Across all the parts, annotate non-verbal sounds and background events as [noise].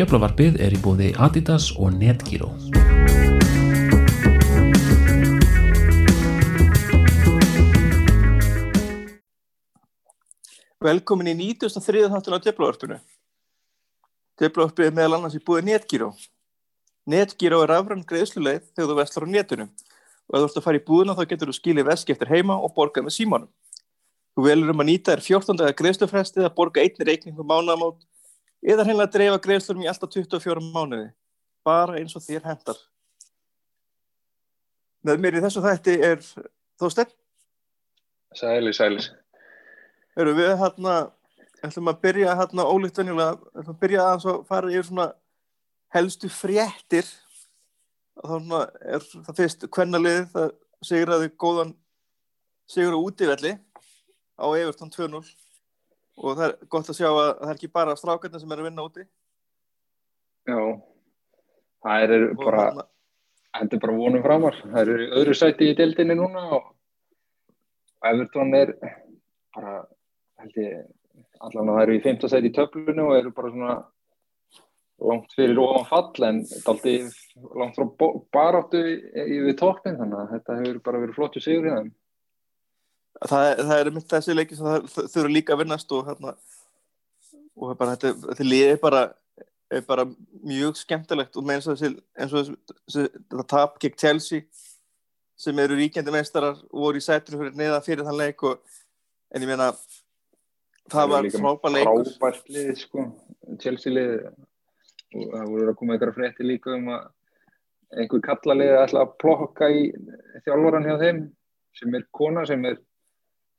Djöflavarpið er í bóði Adidas og Netgyro. Velkomin í 93. þáttun á Djöflavarpinu. Djöflavarpið er meðal annars í búið Netgyro. Netgyro er afrann greiðsluleið þegar þú vestlar á netinu og ef þú ert að fara í búðuna þá getur þú skilið veski eftir heima og borgað með símanum. Þú velur um að nýta þér 14 dagar greiðslufrestið að borga einni reikningu mánaðamót eða hreinlega að dreifa greiðslurum í alltaf 24 mánuði. Bara eins og þér hendar. Með mér í þessu þætti er Þósteinn. Sælis, sælis. Erum við hérna, ætlum að byrja hérna ólíkt venjulega, ætlum að byrja að fara yfir svona helstu fréttir. Að er það fyrst kvennaliðið, það sigraði góðan sigur á útífelli á Evertón 2-0 og það er gott að sjá að það er ekki bara strákarnir sem er að vinna úti. Já, það er Og bara, þarna- þetta er bara vonum framar. Það eru öðru sæti í deildinni núna og Everton er bara, held ég, allan að það eru í 5. sæti í töflunni og eru bara svona langt fyrir ofan fall en daldi langt frá baráttu yfir toppin þannig að þetta hefur bara verið flottu sigur í þeim. það, það er mitt þessi leiki sem það þurfa líka að vinnast og hérna og það bara, þetta, þetta lið er bara er bara mjög skemmtilegt og með eins og þessi, eins og þessi, þessi þetta tap gegn Chelsea sem eru ríkjandi meistarar og voru í sætinu fyrir neða fyrir þann leik og, en ég meina það eru var líka frábær leikur Frábært lið, sko, Chelsea lið og það voru að koma eitthvað frétti líka um að einhver kallalið ætla að plokka í þjálfvaran hjá þeim sem er kona sem er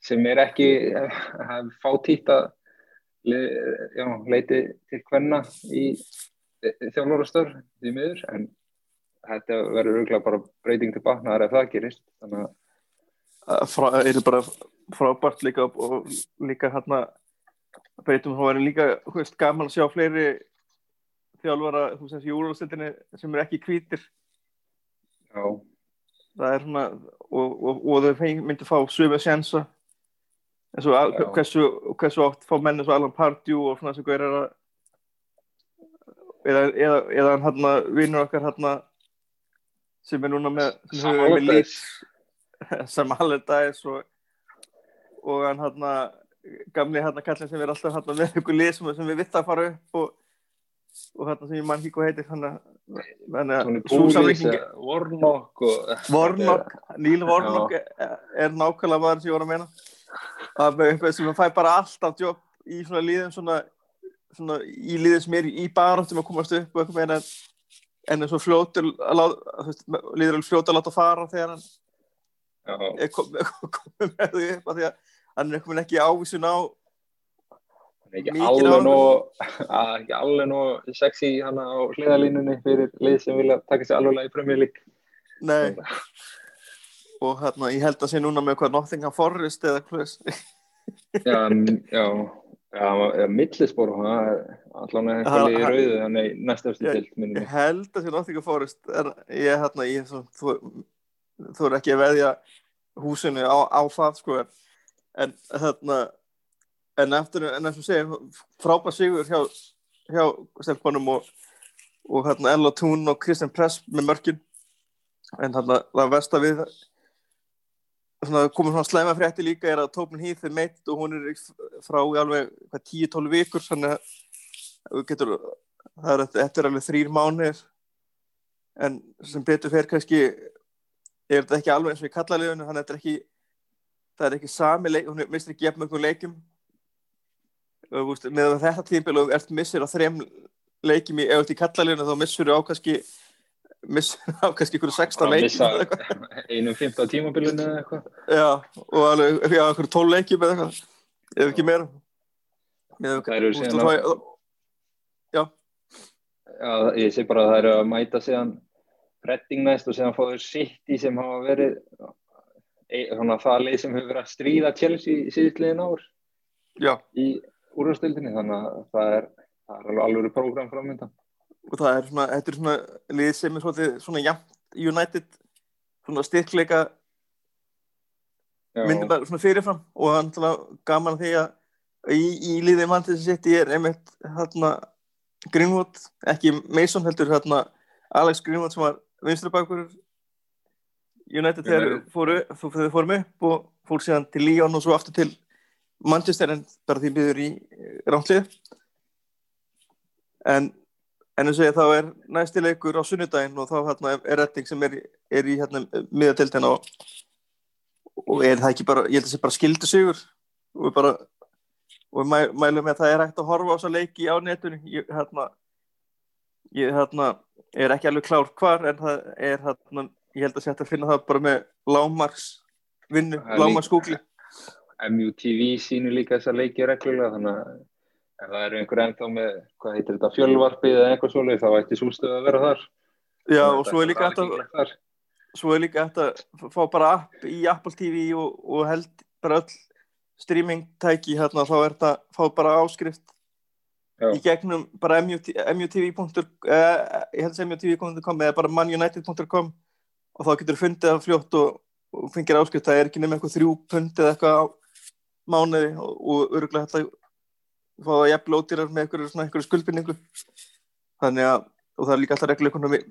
sem er ekki hef fátítt að já, leiti til hvenna í þjálfarastör því miður en þetta verður auðvitað bara breyting til batnaðar ef það gerist þannig að að frá, er bara frábært líka og líka hérna breytum þá verður líka veist, gaman að sjá fleiri þjálfara þú veist þessi júrústildinni sem er ekki hvítir. Já, það er svona og, og, og þau myndu fá sömu sjensa eins og al- hversu, hversu oft fá menn eins og Alan Pardew og svona sem hver er að eða, eða, eða hann hérna vinnur okkar hérna sem er núna með sem hefur með lít [laughs] sem Allardyce og, og hann hérna gamli hérna kallin sem er alltaf hérna með ykkur sem, sem við vitt að fara upp og, og hérna sem ég mann ekki hvað heitir þannig að og Warnock, Neil Warnock er, nákvæmlega maður sem ég var að meina. Sem fæ bara alltaf jobb í svona liðum svona, svona í liðum sem er í baráttum að komast upp og eitthvað meina en, er fljótur að veist, liður alveg fljótur að láta fara þegar hann er [laughs] komið kom með því upp af því að hann er ekki ávísun á [laughs] ekki alveg nóg ekki alveg nóg sexy hana á hliðalínunni fyrir lið sem vilja taka sér alveg í Premier League. Nei, og hérna ég held að sé núna með hvað Nottingham Forest eða hvað [laughs] já, já, já, millispor allan Ha- eitthvað í rauðu þannig næsta eftir Já, tilt ég held að sé Nottingham Forest er, ég hérna ég svo, þú, þú er ekki að veðja húsinu á, á það sko en hérna en eftir, en eins og segja frábær sigur hjá, hjá stelpunum og, og hérna Ella Tún og Kristjan Press með mörkin. En hérna það versta við svona komið svona slæma frétti líka er að Tobin Heath er meitt og hún er frá í alveg hvað, 10-12 vikur þannig að getur það er, er alveg þrýr mánir en sem betur fer kannski er þetta ekki alveg eins og í kallaliðinu þannig að þetta er ekki það er ekki sami leik, hún mistir ekki jafn mörgum leikum veist, með þetta tímpil og ert missir á þrem leikim í, ef þú ert í kallaliðinu þá missur þú á kannski missur á kannski ykkur 16 að leikim eða einum 15 tímabilinu eða eitthvað. Já, og alveg, já, ykkur 12 leikim eða eitthvað, ef ekki meira. Með, Það eru síðan að- já, Já, ég sé bara að það eru að mæta síðan Redding næst og síðan fóður City sem hafa verið e, svona, það leið sem hefur verið að stríða Chelsea í síðustliðin ár já, í úrvastildinni þannig að það er, það er alveg program framöndan. og það er svona, þetta er svona lið sem er svolítið svona jafnt United svona styrkleika myndi bara svona fyrirfram. Og hann talað gaman því að í, í liðið mann til þessi ég er einmitt hérna Greenwood, ekki Mason heldur hérna Alex Greenwood sem var vinstri bakur United. þegar fóru, fórum upp og fór síðan til Lyon og svo aftur til Manchester en bara því byður í rántlið en en og ég þá er næsti leikur á sunnudaginn og þá hérna er retting sem er, er í hérna miðadeildina og, og er það ekki bara, ég held að það sé bara skildu sigur og bara og mæ, mælum með að það er hægt að horfa á þessa leiki á netunni ég, hérna, ég hérna, er ekki alveg klár hvar en það er hérna, ég held að hægt að finna það bara með lágmarks vinnu, lágmarks skúkli MUTV sýnir líka þessa leiki reglulega þannig að ef það eru einhver ennþá með, hvað heitir þetta, fjölvarpið eða eitthvað svoleið, þá ætti sústöðu að vera þar. já og svo er líka að þar. svo er líka hægt að fá bara app í Apple TV og, og held bara öll streaming tæki hérna þá er þetta fá bara áskrift Já. í gegnum bara MUT, MUTV. Ég held að MUTV.com eða bara manunited.com og þá getur fundið það fljótt og, og fengir áskrift það er ekki nefnir eitthvað þrjú pund eða eitthvað mánuði og, og öruglega þetta fá það jafn lótirar með einhverju, skuldbindingu. Þannig að og það er líka alltaf reglulega við,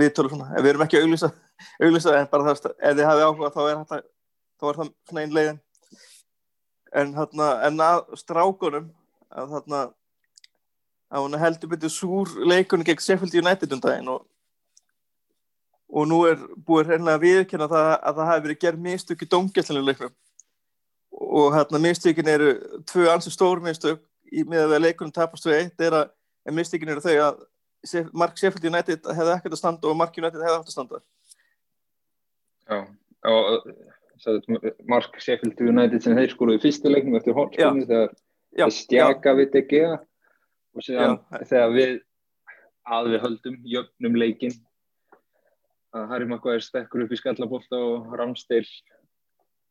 viðtölu svona, en við erum ekki að auglýsa, [laughs] auglýsa en bara það, ef þið hafið áhuga þá er, þetta, þá er það svona einn leiðin. En, hérna, en að strákunum að þarna að hún heldur betur súr leikunni gegn Sheffield United um daginn og, og nú er búið hreinlega að viðkynna það að það hafi verið gerð mistök í domgæslinu leiknum og hérna mistökin eru tvö ansið stór mistök í með að leikunum tapast við eitt er að en mistökin eru þau að Mark Sheffield United hefði ekkert að standa og Mark United hefði átt að standa. Já, og Mark Sheffield United sem þeir skoruðu fyrstu leiknum eftir hortspunni þegar það stjaka við DG og síðan Já. þegar við að við höldum, jöfnum leikin að Harry Maguire stekkur upp í skallabólta og Ramstil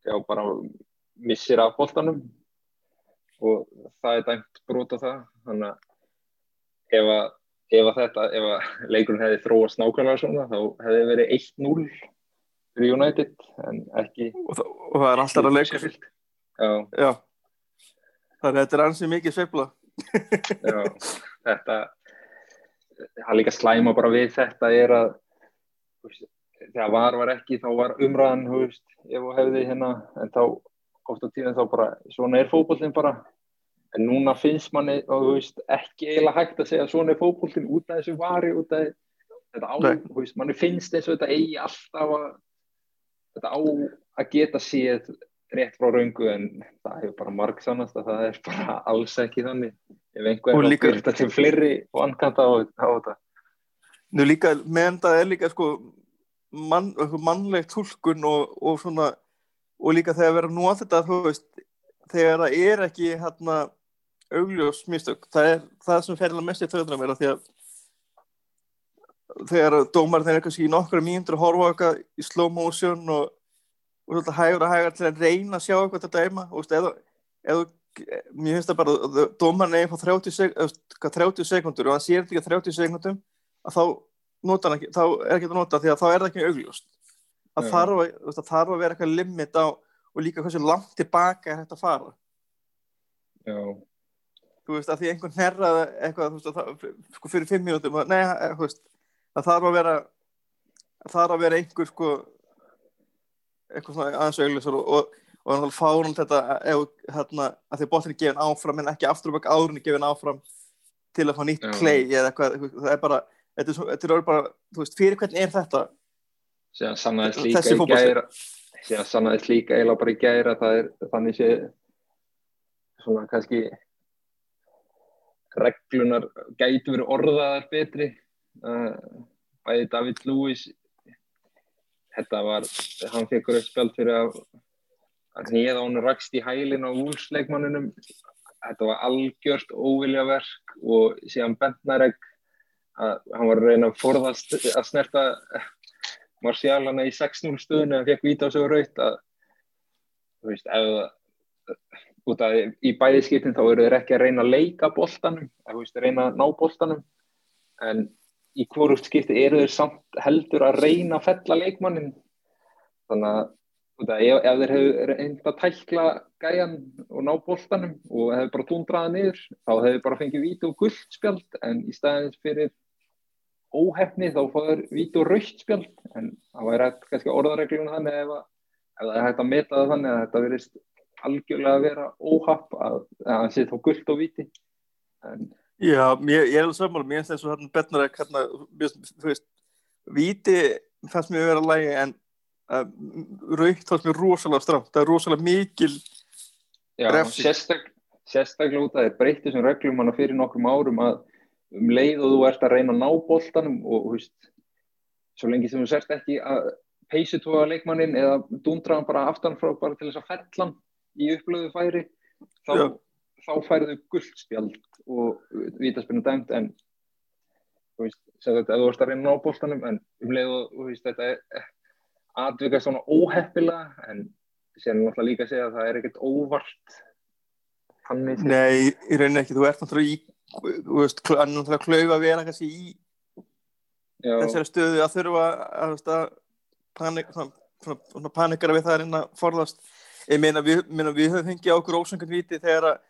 já bara missir af boltanum og það er dæmt brota það. Þannig að ef að, ef að þetta, ef að leikurinn hefði þróast nákvæmlega svona þá hefði verið 1-0 fyrir United en ekki og, það, og það er alltaf að leika þannig að þetta er ansið mikið sveifla. Já, þetta það líka slæma bara við þetta er að þegar var var ekki þá var umræðan hefði hérna en þá oft á tíðan þá bara svona er fótbollin bara. En núna finnst manni og þú veist ekki eiginlega hægt að segja svona er fótbollin út af þessu vari út af þetta á, þú veist, manni finnst eins og þetta eigi alltaf að þetta á að geta séð rétt frá raungu en það hefur bara marg sannast að það er bara alls ekki þannig. Ef einhver Og er líka- að byrta til fleiri og ankanta á, á þetta. Nú líka, meðan það er líka sko mann, einhver mannleg tólkun og, og svona og líka þegar vera nú að þetta þú veist, þegar það er ekki hérna augljós mistök það er það sem fer alveg mest í töðuna mér af því að þegar dómar þeir kannski í nokkra mínútur að horfa eitthvað í slow motion og, og svolítið hægur og hægur til að reyna að sjá eitthvað til dæma og veist, eða, mér finnst það bara að dómarinn er eitthvað 30, sek, eða, hvað, 30 sekundur og hann sér þetta ekki á 30 sekundum að þá, ekki, þá er ekki að nota því að þá er það ekki augljóst það þarf, að, það þarf að vera eitthvað limit á og líka hversu langt tilbaka er þetta að fara. Já, þú veist, að því einhvern herraði eitthvað, veist, að það, sko fyrir fimm mínútum nei, eh, það þarf að vera það þarf að vera einhver sko eitthvað svona aðeins augljósar og, og, og þannig fárun þetta ef, hérna, að því bóttin er gefin áfram en ekki aftur og bak áðurinn er gefin áfram til að fá nýtt play eða eitthvað, það er bara þetta er, þetta er bara, veist, fyrir hvernig er þetta síðan sannaðist líka í gæra síðan sannaðist líka eiginlega bara í gæra það er þannig sé svona kannski reglunar gætu verið orðaðar betri. Uh, bæði David Lewis þetta var hann fekk rauð spjald fyrir að að hneða hún rakst í hælinn á úlsleikmanninum þetta var algjört óviljaverk og síðan Bentnarek að hann var að reyna að forðast að snerta Marcial hann í 6-0 stöðinu að fekk víta á og raut að þú veist, ef út af í bæði skiptin þá eru þeir ekki að reyna að leika boltanum, að veist, reyna að ná boltanum. En í hvoruft skipti eru þeir samt heldur að reyna að fella leikmannin þannig að út af, ef, ef þeir hefðu reynd að tækla gæjan og ná boltanum og hefðu bara túndraða niður þá hefðu bara fengið víti og guldspjald en í staðins fyrir óhefni þá fáður víti og raustspjald en það væri hægt kannski orðaregljónu þannig ef, ef það er hægt að meta það þannig að þetta verist algjörlega að vera óhapp að það sé þá guld og víti. En Já, mér, ég er alveg sammála, mér finnst og hérna betnar að hérna, þú veist, víti fannst mér að vera lægi en uh, raukt fannst mér rosalega stramt, það er rosalega mikil Já, sérstak, sérstaklega út að þeir breytti þessum reglum hana fyrir nokkrum árum að um leið og þú ert að reyna að ná boltanum og þú veist, svo lengi sem þú sérst ekki að peysutóa leikmannin eða dúndraðan bara aftan frá bara til þess að fellan í upplöðu færi þá, Já. þá færðu guldspjald og vítaspinnu dæmt en þú veist, sem þetta, þú ert að reyna að ná boltanum en um leið og þú veist, þetta er atvikast svona óheppilega en sér náttúrulega líka að segja að það er ekkert óvart. Nei, í rauninni ekki, þú ert náttúrulega í hann er náttúrulega klaufa vera kannski í Já, þessari stöðu að þurfa að, að panik, svona, svona, svona panikara við það að reyna að forðast. Ég meina við, við höfum fengið á okkur ósangan viti þegar að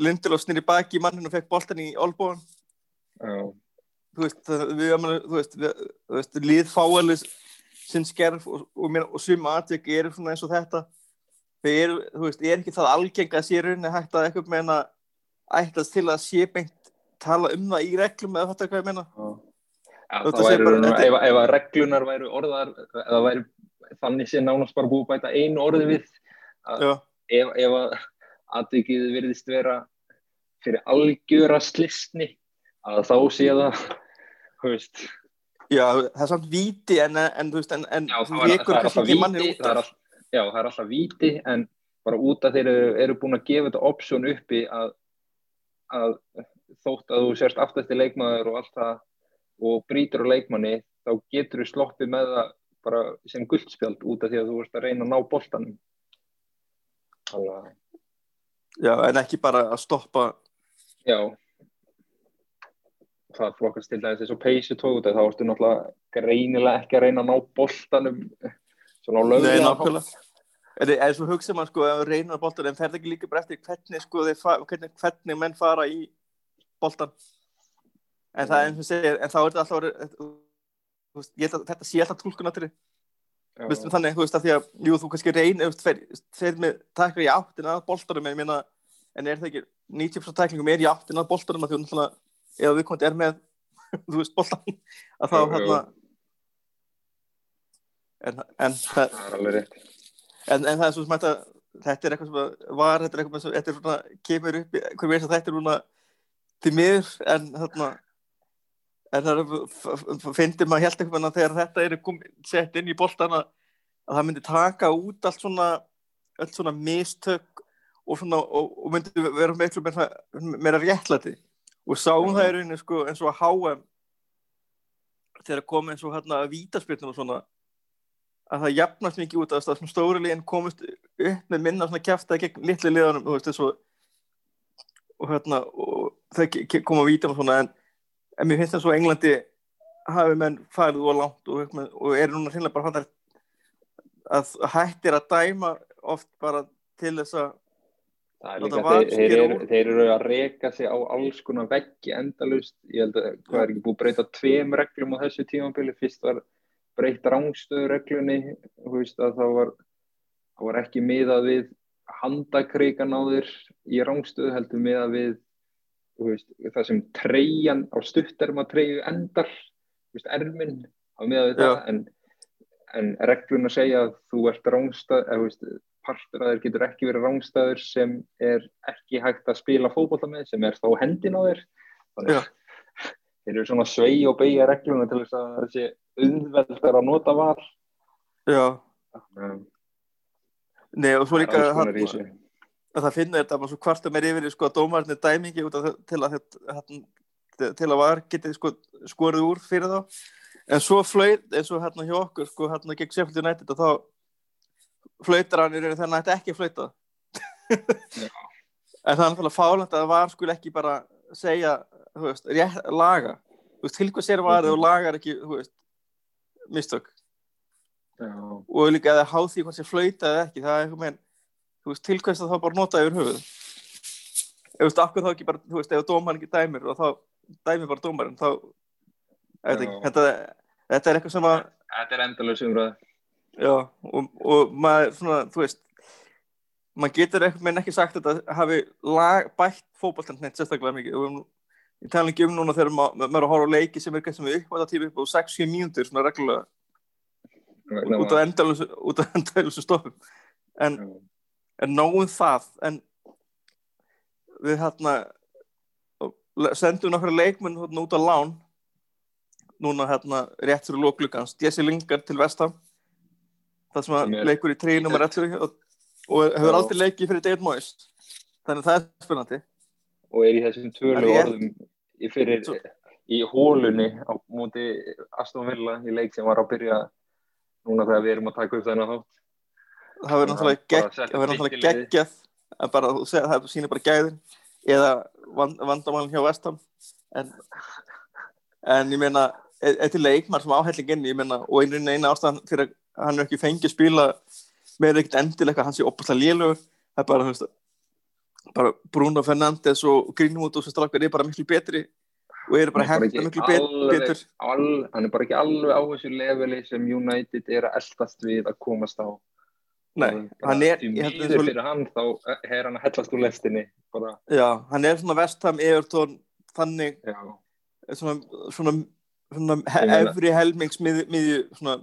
Lindelof snýri baki í manninu og fekk boltan í olbúan já, þú veist, við, þú veist, við, þú veist lið fáalis sinn skerf og, og, meina, og sum atvik eru svona eins og þetta. Þau eru, þú veist, er ekki það algeng að sé í rauninni hægt að eitthvað meina ættast til að sé beint tala um það í reglum eða þetta hvað ég meina. Já. Þetta það sé væri, ef, ef að reglunar væru orðar eða væri þannig sé nánast bara búið að bæta einu orði við Já, ef, ef að atvikið virðist vera fyrir algjöra slistni að þá sé það veist, já, það er samt víti en, en þú veist, en, en já, það, er, það er alltaf víti út það er af. all, já, það er alltaf víti en bara út að þeir eru, eru búin að gefa þetta option uppi að, að þótt að þú sérst aftast í leikmaður og allt það og brýtur á leikmanni þá getur þú sloppið með það bara sem guldspjald út af því að þú ert að reyna að ná boltanum. Þannig að Já, en ekki bara að stoppa. Já. Það flokkast til dæmis eins og peysu tók þá ertu náttúrulega greinilega ekki að reyna að ná boltanum svona á Nei, löglega nákvæmlega Er svo hugsa maður sko þú reynir að boltan en ferð ekki líka bara eftir hvernig sko hvernig, hvernig menn fara í boltan en það er eins og segir en þá er þetta alltaf að þetta sé alltaf tólkunatri Vist, þannig, þú veist, að því að, jú, þú kannski reynir þeir með takla í áttin að boltanum en, ég meina, en er það ekki 90% taklingum er í áttin að boltanum að því náttúrulega, ef við komum er með [laughs] þú veist, boltan að þá hérna en, en, það, það er alveg rétt en, en það er svo sem þetta þetta er eitthvað sem að var þetta er eitthvað sem þetta er svona, kemur upp hver veist að þetta er svona til miður en þarna en það finnir maður helt eitthvað að þegar þetta er sett inn í boltana að það myndi taka út allt svona öll svona mistök og svona og, og myndi vera miklu meira, meira réttlæti. Og sáum það í rauninni sko eins og að HM þegar kom eins og hérna vítaspilnum og svona að það jafnast mikið út af þess að stóri liðin komist upp með minna svona kjaftaði gegn litli liðanum þú veist þessu og hérna og ke- koma að víta og svona en, en mér finnst það svo að Englandi hafi menn farið og langt og, og, og eru núna hreinlega bara fattar að hættir að dæma oft bara til þess að Það er líka, þeir, eru, þeir eru að reka sig á alls konar veggi endalust, ég held að hvað er ekki búið að breyta tveim reglum á þessu tímabili, fyrst var breytt rángstöðureglunni, að það var, var ekki miðað við handakreikan á þér í rángstöðu, heldur miðað við veist, það sem treyjan á stutterma treyju endar, veist, erminn á miðað við Já. það, en, en regluna segja að þú ert veist, partur að þér getur ekki verið rángstæður sem er ekki hægt að spila fótbolta með sem er þá hendin á þér. Þannig að þeir eru svona svei og beigja regluna til þess að þessi auðveldar að nota var já, um, nei og svo líka hann, að það finnur þetta bara svo kvartum er yfir sko að dómarnir dæmingi út af þe- til að til að var getið sko skorið úr fyrir þá. En svo flöyt eins og hérna hjá okkur sko hérna gegn United og þá flöytar hann í rauninu þannig að þetta ekki flöyta en það er náttúrulega fálend að það var skul ekki bara segja, veist, rétt, laga. Þú veist, til hvað sér varðið og lagar ekki, þú veist mistök? Já, og líka eða háð því hvað sé flauta eða ekki það er eitthvað með þú veist, til hvers að þá bara nota yfir höfuð þú veist, akkur þá ekki bara þú veist, ef dómarinn ekki dæmir og þá dæmir bara dómarinn þá ekki, þetta, þetta er eitthvað sem að þetta er endalög umræð. já, og, og maður svona, þú veist maður getur eitthvað með ekki sagt að þetta hafi lag, bætt fótboltan neitt sérstaklega mikið. Og ég tala ekki um núna þegar ma- maður er að horfa á leiki sem er kannski með uppvæða tíma upp á 6-7 mínútur svona reglulega. Út af endalösu [laughs] stoppum. En, en nógum það en við hérna sendum nokkra leikmenn hérna, út á lán. Núna hérna rétt fyrir lóklugans Jesse Lingard til Vestham það sem að leikur í 3 nummer 11 og, og hefur aldrei leikið fyrir David Moyes. Þannig að það er spennandi. Og er í þessum rétt. orðum fyrir Svo- í hólunni á móti Aston Villa í leik sem var að byrja núna þegar við erum að taka upp þennan þátt. Það verður náttúrulega gegg, náttúrulega geggjað að bara, þú segir, það sýnir bara gæðin eða vand, vandamálinn hjá Vestham en, en ég meina eitt leikmar sem áhelling inn ég meina, og einu eina ástæðan fyrir að hann er ekki fengið að spila með ekkert endilega hann sé opaslega lélugur það er bara, þú veist bara Bruno Fernandes og Greenwood og svo strákar er bara miklu betri og eru bara ekki miklu alveg- betur. all, hann er bara ekki alveg á þessu leveli sem United er að eldast við að komast á. Nei, hann er svo- fyrir hann þá er hann að hellast úr lestinni bara, já, hann er svona Vestham, Everton þannig já, svona, svona, svona meina- efri helmings miðju, miðju svona,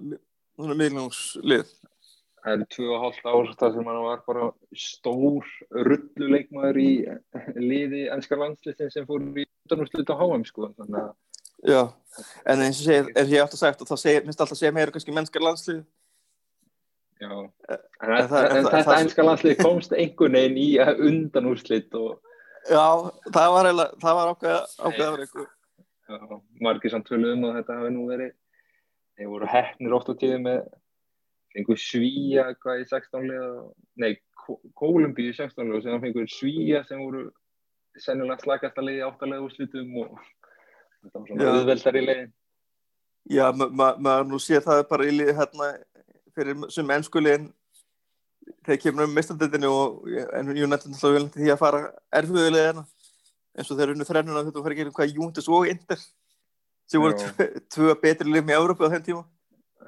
svona miðlungslið það eru tvö og hálft ár. Þar sem hann var bara stór rulluleikmaður í liði ennska landslistin sem fór í undanúrslit á HM sko þannig að já, en eins og segir, er ég átt að sagt og það segir, minnst alltaf að segja meira kannski mennskar landslið Já, en, en en, það- en þetta það- ennska landslið komst einhvern veginn í undanúrslit og já, það var var ákveða ákveða var eitthvað já, margir samt tölum um að þetta hafi nú verið þeir voru hefnir oft á tíðu með fengur svíja hvað í 16 liða nei, Kólumbíu í 16 liða sem fengur svíja sem voru sennilega slagast að liði áttalega úrslitum og þetta var svona auðveldar í leiðin já, ma- ma- maður nú sé það bara í lið hérna fyrir sem ennskuliðin þegar kemur um mistandendinu og en United náttúrulega vil því að fara erfiðulega hérna. Eins og þeir unnu þrennuna þetta fara að gera hvað Júndis og Inter sem voru tvö, betri lið með Európa á þenn tíma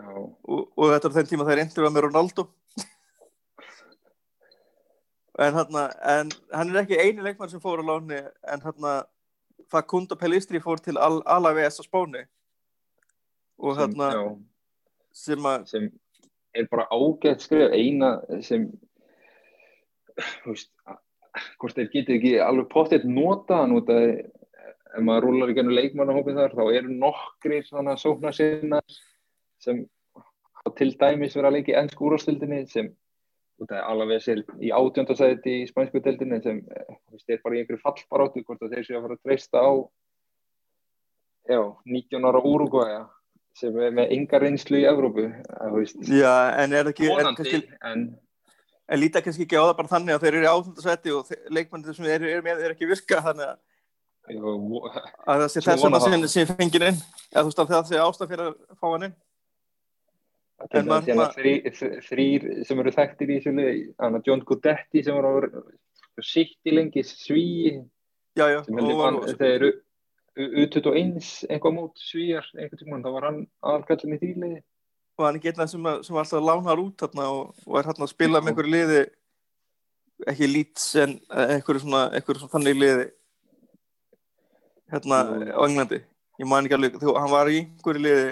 og, og þetta er þenn tíma þegar Inter var með Ronaldo. En hann en hann er ekki eini leikmann sem fór á láni en hann Facundo Pellistri fór til Al Alaves á Spáni. Og sem, hann sem að sem er bara ágætt skrif eina sem þú veist að- hvort þeir geti ekki alveg pottitt nota út að ef maður rúlar í gennu leikmannahópin þar þá eru nokkri svona sóknar sinna sem til dæmis verið að leika í ennsku úrvastildinni sem út að alveg sér í átjóndasæti í spænsku deildinni sem eh, þú veist, er bara í einhverju fallbaróttu hvort að þeir séu að fara að treysta á já, 19 ára úrugvæja sem er með enga reynslu í Evrópu að, þú veist, já, en er ekki en, vonandi kannski, en en líta kannski ekki á það bara þannig að þeir eru í áþundasæti og leikmannir sem þeir eru með er ekki virka þannig að, að það sé þess vona það. sem, sem fengið inn. Eða þú veist að það sé ástæð fyrir að fá hann inn til En dæmis maður- hérna þrý- þr- þrýr sem eru þekktir í þessu John Gudetti sem var á sitt í lengi sví já, já, sem og, eru U21 einhvað mót svíjar þá var hann aðalkallin í því liði. Og hann er getnað sem, sem alltaf lánar út þarna og, og er hann að spila með einhverju liði ekki Leeds en eh, einhverju svona, svona þannig liði hérna á Englandi. Ég man ekki alveg, þú, hann var í einhverju liði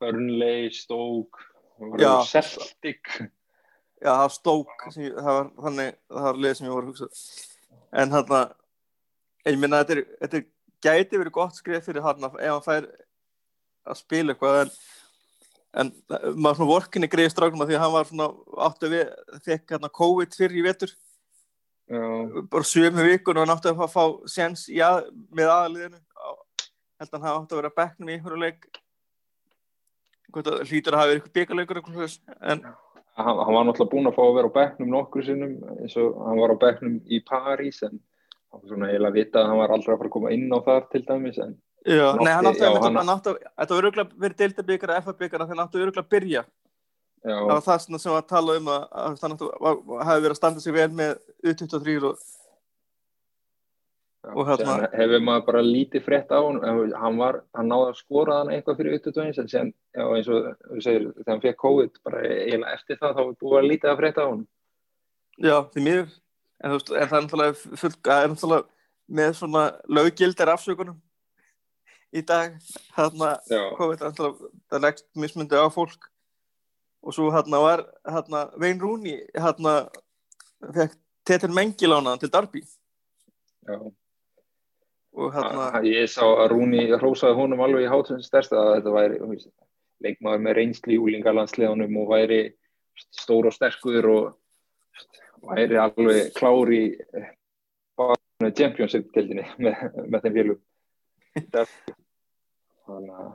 Burnley, Stoke. Celtic. Já, Stoke sem, ég- það var þannig, það var liði sem ég var að hugsa. En hann að ég minna þetta þetta gæti verið gott skrif fyrir hann ef hann fær að spila eitthvað en, en maður svona vorkinni greiði stráknum að því að hann var svona áttu við, fekk hann COVID fyrir í vetur. Já, bara sömu vikun og hann átti að fá, séns í að, með aðaliðinu held að hafa átti að vera að bekknum í einhverju leik það hlýtur að hafa verið eitthvað svoleiðis. en hann, hann var náttúrulega búinn að fá að vera á bekknum nokkru sinnum eins og hann var á bekknum í París en hann var svona eiginlega að vita að hann var aldrei að fara að koma inn á þar til dæmis en Já, Hann nei, hann átti- hann átti, þetta var örgulega verið FA-bikar þegar hann átti örgulega að byrja Já, það var það sem að tala um að, að hann átti, var, hafi verið að standa sig vel með U23 og, og hérna- hefur maður bara lítið frétt á hann, hann var, hann náði að skora hann eitthvað fyrir 21, en síðan, já, eins og þú segir, þegar hann fekk COVID, bara eftir það, þá var búið að lítið að frétta á hann. já, því miður. En, veist, en það er náttúrulega það er náttúrulega með svona löggildar afsökunum í dag? Hérna, COVID er það leggst mismundi á fólk. Og svo hérna var hérna Vein Rúni hérna fekk Tetur Mengilána til Darby já. Hérna Ég sá að Rúni hrósaði honum alveg í hátum stærsta að þetta væri veist, leikmaður með reynsli í úlingalandsleðunum og væri stór og sterkur og væri alveg klár í bara championship-tildinni [laughs] með, með þeim félum. Þannig að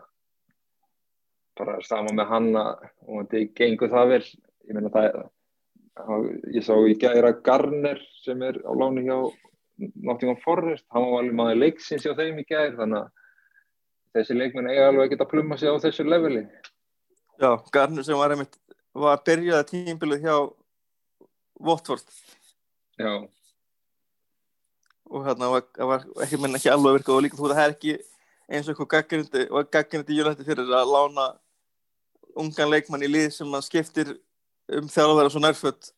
bara sama með hann að og þetta gengur það vel. Ég það, ég sá í gæra Garner sem er á láni hjá Nottingham Forest, hann var alveg maður leiksins hjá þeim í gær, þannig að þessi leikmenn eiga alveg ekki að plumma sig á þessu leveli. já, Garnur sem var einmitt var að byrjaði tímbilið hjá Watford Já, og hérna var, var ekki menn ekki alveg virkað og líka þú það er ekki eins og eitthvað gaggrindi og gaggrindi júlætti fyrir að lána ungan leikmann í lið sem að skiptir um þjálfæra svo nærfött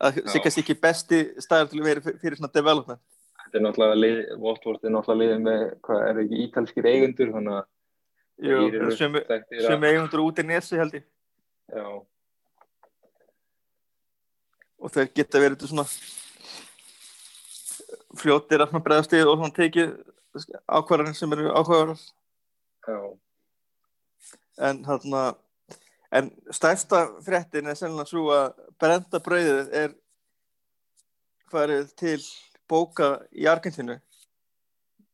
að sé kannski ekki besti staður til að vera fyrir, svona development. Þetta er náttúrulega Votvort er náttúrulega liðið með, hvað er ekki ítalskir eigendur, þannig að Jú, sem, sem eigundur út í nesi held ég. Já, og þeir geta verið svona fljótir að bregðast við og svona tekið ákvarðanir sem eru ákvarðanar já, en þarna en stærsta fréttin er sennilega svo að brenda brauðið er farið til bóka í Argentínu.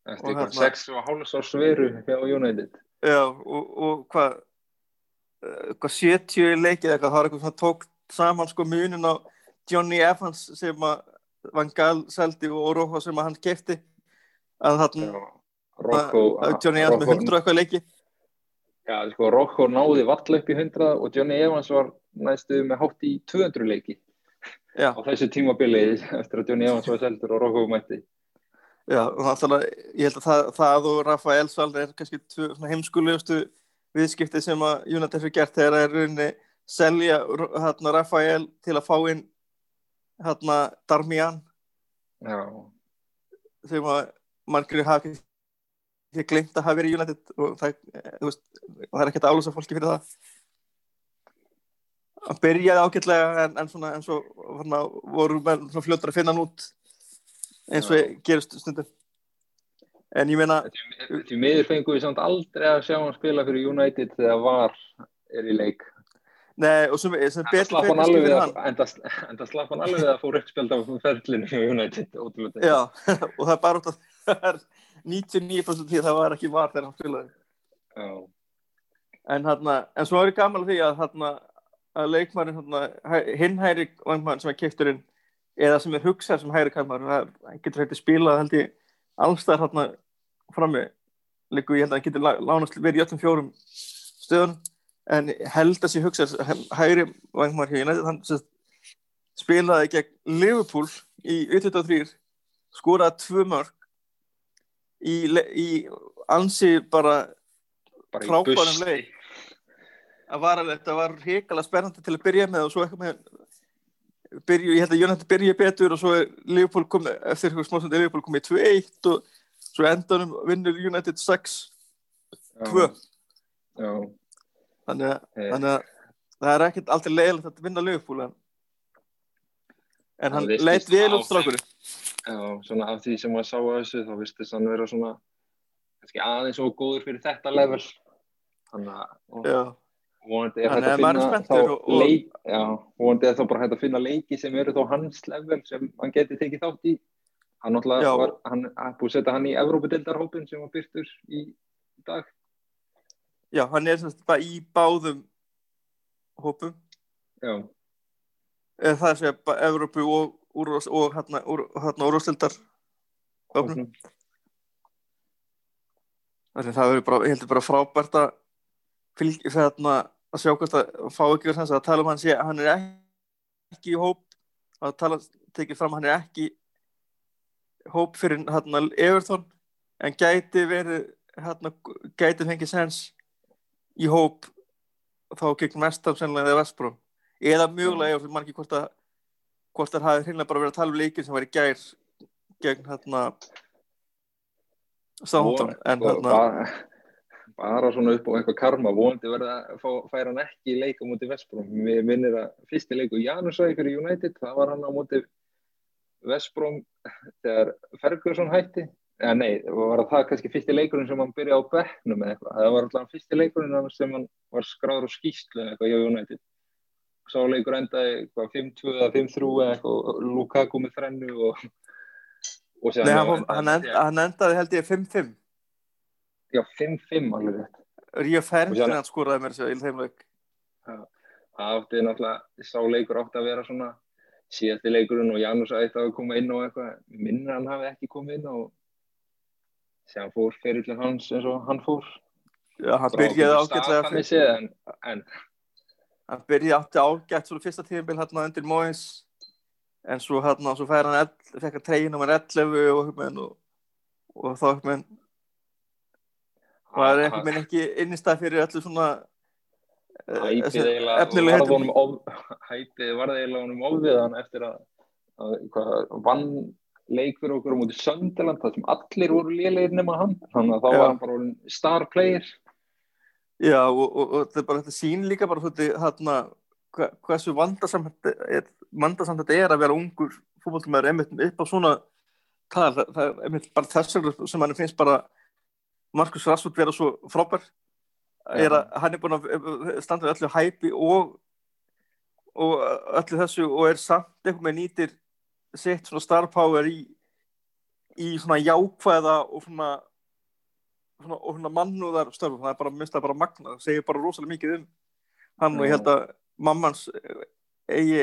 Eftir Og eitthvað þarna- sex og hálfs á sveru hjá United. Já, og, og hvað eh, hvað 70 leikið eitthvað, það var eitthvað svona tók saman sko munin á Johnny Evans sem að Van Gaal seldi og Rojo sem að hann kefti að Já, Rocco, að Johnny Evans með 100 og eitthvað leiki Já, sko, Rocco náði vall upp í 100 og Johnny Evans var næstu með hátt í 200 leiki. Já, á þessu tímabili eftir að Johnny Evans var seldur og Rocco mætti. já, náttúrulega ég held að það, það og Rafael Sval er kannski heimskulegustu viðskipti sem að United fyrir gert þegar það er rauninni selja hérna Rafael til að fá inn hérna Darmian. Já, sem að margir hafi ekki glemt að hafa verið í United og það, eh, veist, og það er ekkert að álösa fólki fyrir það hann byrjaði ágætlega en, en, svona, en svo hana, voru menn fljóttur að finna hann út eins og Já. gerist stundum en ég meina því, miður fengum við samt aldrei að sjá hann spila fyrir United þegar var er í leik. nei, og sem, sem betur fyrir að, hann enda, enda slapp hann alveg að fór uppspjöld á ferlinu hjá United. Já, [laughs] og það er bara út að [laughs] það er 99% því að það var ekki var þegar hann spilaði. Já, en, hana, en svo er ég gaman því að, hana, að leikmarin hana, hinn hæri vangmann sem er kefturinn eða sem er hugsað sem hæri kallmaður hann getur hægt að spila held ég allstæðar hérna frammi líku ég held að hann getur lá- lánast verið í öllum fjórum stöðun en held að sé hugsað hjá United hann spilaði gegn Liverpool í 23 skoraði tvö mörg í, í ansi bara í Frábærum leik. að var þetta var hrikalega spennandi til að byrja með og svo eitthvað með byrju, ég held að United byrja betur og svo er Liverpool komið, eftir eitthvað smá stundi er Liverpool komið 2-1 og svo endanum vinnur United 6-2 Já, Já, þannig, að- Eh. þannig að það er ekkert aldrei leiðilegt að vinna Liverpool en, en hann Það virtist leit vel út strákur já, svona af því sem maður sá að þessu þá vistist hann vera svona kannski aðeins og góður fyrir þetta level. Þannig að vonandi er hægt að er finna þá og- leik, já, vonandi er þá bara hægt að finna leiki sem eru þá hans level sem hann geti tekið þátt í. Hann náttúrulega var, hann er búið að setja hann í Evrópadeildarhópin sem var byrtur í dag. Já, hann er semst bara í báðum hópum. Já, eða það sé bara Evrópu og, og, og hérna, úr, hérna úrvastildar þannig að það verður bara, bara frábært að fylgja þarna að sjá hvort að fá ekki verið að tala um hann sé hann er ekki í hóp að tala, tekið fram hann er ekki hóp fyrir hérna Everton en gæti verið hérna, gæti fengið sens í hóp þá gegn Vestham sennilega eða Vestbróm eða mjögulega, ég man ekki hvort að hvort það hafi hreinlega bara verið að tala um leikin sem var í gær gegn hérna Sáhóttan en hérna bara, bara svona upp á eitthvað karma vonandi verða að fá, færa hann ekki í leik á móti Vestbróm við minnir að fyrsti leiku Janusæði fyrir United það var hann á móti Vestbróm þegar Ferguson hætti. Eða nei, var það kannski fyrsti leikurinn sem hann byrjaði á bekknum eða eitthvað? Það var alltaf fyrsti leikurinn sem hann var skráður á skýslu eða eitthvað hjá United sá leikur endaði 5-2 eða 5-3 eða eitthvað Lukaku með þrennu og, og Nei, hann, hann, hann, end, hann endaði held ég 5-5 já 5-5 alveg Og Ferdinand síðan- skoraði mér sér í þeim leik. Það átti náttúrulega sá leikur átti að vera svona síðasti leikurinn og Janus ætti að koma inn og eitthvað. Minnir hann hafi ekki komið inn og sem fór ferillin hans eins og hann fór. Já, hann byrjaði ágætlega fyrir fyrir, en, en hann byrjaði átti ágætt svona fyrsta tíðanbíl hérna undir Mois en svo hérna, svo fær hann fekk hann treyjum nummer 11 og eitthvað og, og þá eitthvað var eitthvað minn ekki innistæð fyrir öllu svona eh, hæpið þessi eiginlega efnilegu varð heitum. honum of, hæpið varð eiginlega honum ofvið hann eftir að, að vann leik fyrir okkur á móti Söndaland þar sem allir voru lélegir nema hann þannig að þá Já. var hann bara star player Já, og, og, og þetta er bara þetta sín líka bara svolítið hérna hva, hversu þetta er, vandasamt þetta er að vera ungur fútboltumæður einmitt upp á svona tal, það, það er einmitt bara þess vegna sem hann finnst bara Markus Rassvold vera svo frábær. Er að hann er búin að standa við öllu hæpi og og öllu þessu og er samt eitthvað með nýtir sitt svona star power í í svona jákvæða og svona svona, og svona mannúðar störfum, það er bara, minnst það bara magna, það segir bara rosalega mikið um hann og ég held að mammans eh, eigi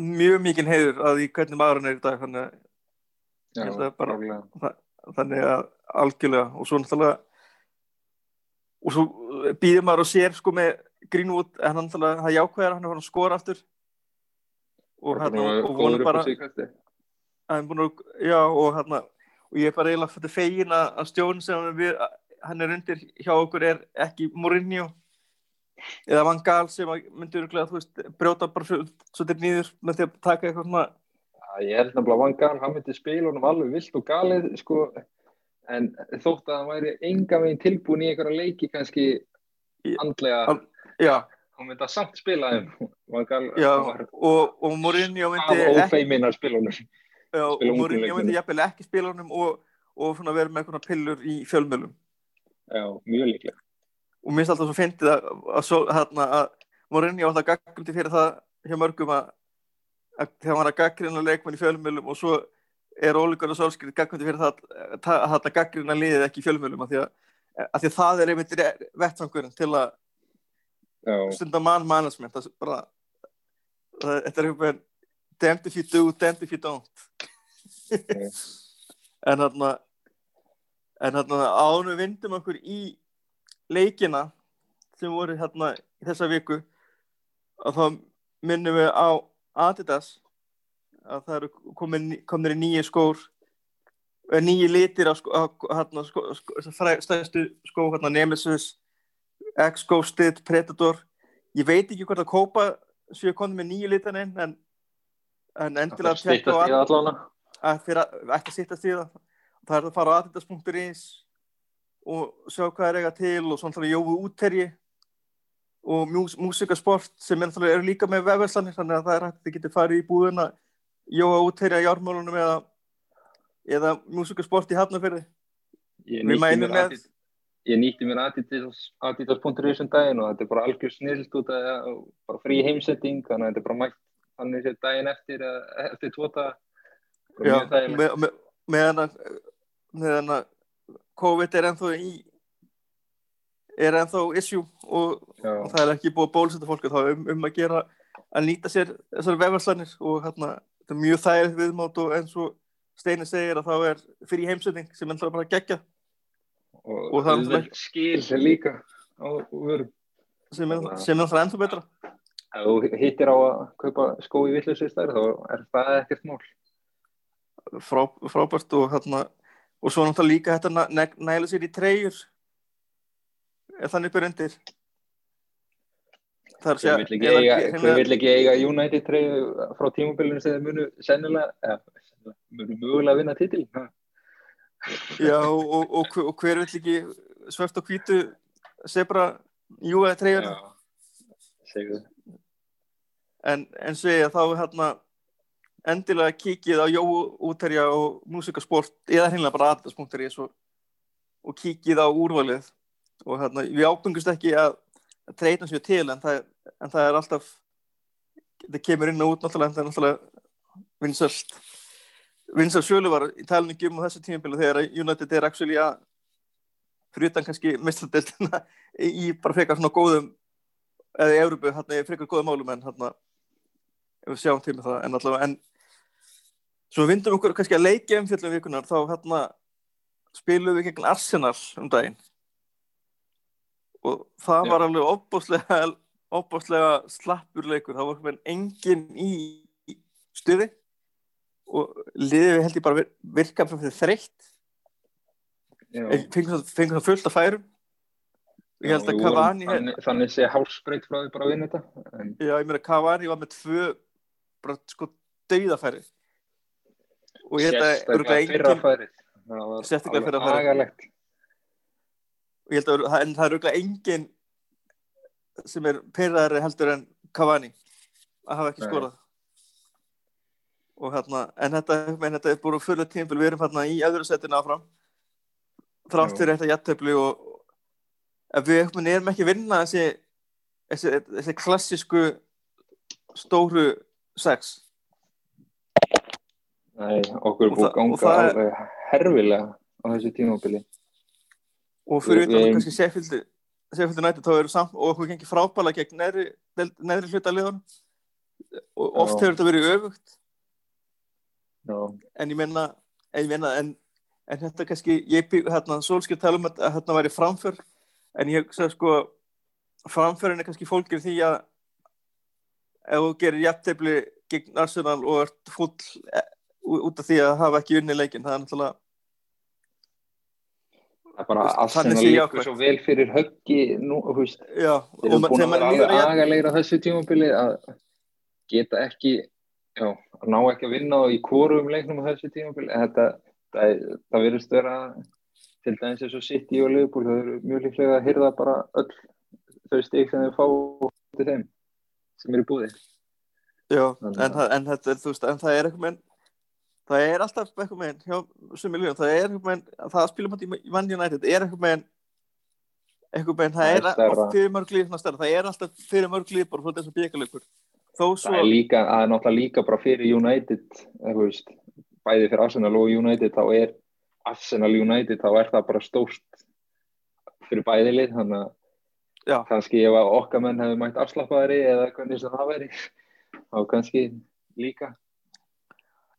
mjög mikið heiður að því hvernig maðurinn er í dag þannig, Já, bara- klárlega. þannig að algjörlega og svo náttúrulega og svo býður maður og sér sko með Greenwood en hann náttúrulega það jákvæðar hann er hann að skora aftur. Og, að og á bara hann búin að, já og hérna og ég er bara eiginlega fyrir fegin að, stjórn sem við, hann er undir hjá okkur er ekki Mourinho. Eða Van Gaal sem veist, brjóta bara svolítið nýður með því að taka eitthvað svona Já, Ég held nefnilega að Van Gaal, hann myndi spila honum alveg vilt og galið, sko, en þótt að hann væri enga veginn tilbúin í einhverja leiki kannski andlega, já, hann myndi að samt spila þeim. Var og, og Mourinho myndi ekki, og Mourinho myndi jafnvel ekki spila honum og, og vera með eitthvað pillur í fjölmjölum Já, mjög líklega. og mér finnst alltaf svo fyndið að, að, að Mourinho átt að gaggrindi fyrir það hjá mörgum að, að þegar hann var að gaggrina leikmenn í fjölmjölum og svo er ólíkur og sólskrið gaggrindi fyrir það að, að gaggrina liðið ekki í fjölmjölum af því því að það er einmitt vettvangurinn til að stunda mann er það, þetta er eitthvað damned if you do, damned if you don't. [laughs] En þarna en þarna ánum vindum okkur í leikina sem voru hérna í þessa viku að þá minnum við á Adidas að það eru komin, í nýju skór eh, nýju litir á, hérna, stærstu skó hérna, Nemesis X-Ghosted, Predator. Ég veit ekki hvort að kópa séu konum með nýju litan inn en, en það endilega í tekka á að fyrir að ekki sitta stíða það er að fara á adidas.is og sjá hvað er eiga til og svona þannig jógu útterji og mús, músikasport sem er, líka með vefverslanir þannig að það er hægt að þið getur farið í búðina jóga útterja í ármálunum eða, eða músikasport í hafnafyrði Ég Við mér með- Adidas- ég nýtti mér Adidas.is um daginn og þetta er bara algjör út að bara frí heimsetting þannig að þetta er bara mætt þannig sér daginn eftir eða eftir tóta Já, með, með, meðan að meðan að COVID er ennþá í er ennþá issue og og það er ekki búið að bólusetta fólki þá er um, um að gera að nýta sér þessar vefvarslanir og hérna, þetta er mjög þægilegt viðmátt og eins og Steini segir að þá er fyrir heimsending sem ennþá bara gegja og, Og það er skil líka. á sem er sem er náttúrulega ennþá betra ef þú hittir á að kaupa skó í villusistæri þá er það ekkert mál. Frá, frábært og hérna og svo náttúrulega líka þetta næ, næ, næla sér í treyjur. Er þannig er að hver vill ekki, eiga, ekki- eiga United treyju frá tímabilinu sem munu sennilega ja, munu mögulega vinna titil Já, og, og, og, hver vill ekki svört og hvítu sebra júa treyjur segðu en, en segja þá hérna endilega kikið á Jóu útherja og músikasport eða hreinlega bara aðdags.is og, og kikið á úrvalið. Og hérna við ábengust ekki að, að treyna sér til en það, en það er alltaf það kemur inn og út náttúrulega en það er náttúrulega vinsöld vinsöld sjölu var í talningu um á þessu tímabili þegar United er actually að fyrir utan kannski mistaldildina í bara frekar svona góðum eða í Európu, hérna, í frekar góðum málum en hérna, við sjáum til með það en allavega, en svo vindum okkur kannski að leikja um fjöllum vikunar þá hérna spilum við gegn Arsenal um daginn. Og það Já. var alveg opbáslega opbáslega slappur leikur. Það var engin í stuði. Og liðið við held ég bara vir- virka fyrir þreytt. Já. fengum það- fullt af færum. Já, að við vorum- Cavani þannig, þannig sé hálsbreyt frá því bara að vinna þetta en Já, ég meina Cavani var með tvö bara sko dauðafæri og ég held að sérstaklega örugglega fyrra engin, færið það var Sérstaklega alveg fyrra færið. agalegt og ég held að en það er auðvitað engin sem er pyrraðari heldur en Cavani að hafa ekki skorað. Og hérna en þetta, menn, þetta er búin fyrir tímpil við erum hérna í öðru setinu áfram. Þrátt fyrir þetta jættöfli og við erum ekki vinna þessi, þessi, þessi klassísku stóru sex. Nei, okkur búið ganga það er- alveg herfilega á þessu tímabili. Og fyrir Við- við- kannski Sheffield Sheffield United þá eru samt og okkur gengið frábæla gegn neðri, neðri hluta liðan og oft Já. hefur þetta verið öfugt. Já, en ég menna en, ég menna, en, en þetta kannski ég bygg hérna, Solskjör tala um að, að þetta væri framför. En ég hugsa sko framförin er kannski fólkir því að ef þú gerir jafntefli gegn Arsenal og ert full e, út af því að hafa ekki unni leikin það er náttúrulega það er bara Arsenal ákveð. svo vel fyrir höggi nú, veist, já, þeir eru búin að vera alveg á þessu tímabili að geta ekki já, að ná ekki að vinna í kórum leiknum á þessu tímabili. En þetta, það, það verðist vera til dæmis eins og City og Liverpool þau eru mjög líklega að hyrða bara öll þau stík sem þau fá til þeim sem eru búði. Já, Þannig en, að- en, þetta er, þú veist, en það er eitthvað með það er alltaf eitthvað með hjá sem miljón, það er eitthvað með það að spila mæti í Man United er eitthvað með eitthvað með, það er oft fyrir mörg líf það er alltaf fyrir mörg líf bara svona þess að byggaleikur þó svo, það er líka, það er náttúrulega líka bara fyrir United veist, bæði fyrir Arsenal og United þá er Arsenal United þá er það bara stórt fyrir bæði lið þannig að kannski ef okkar menn hefur mætt afslappaðari eða hvernig sem það veri þá kannski líka.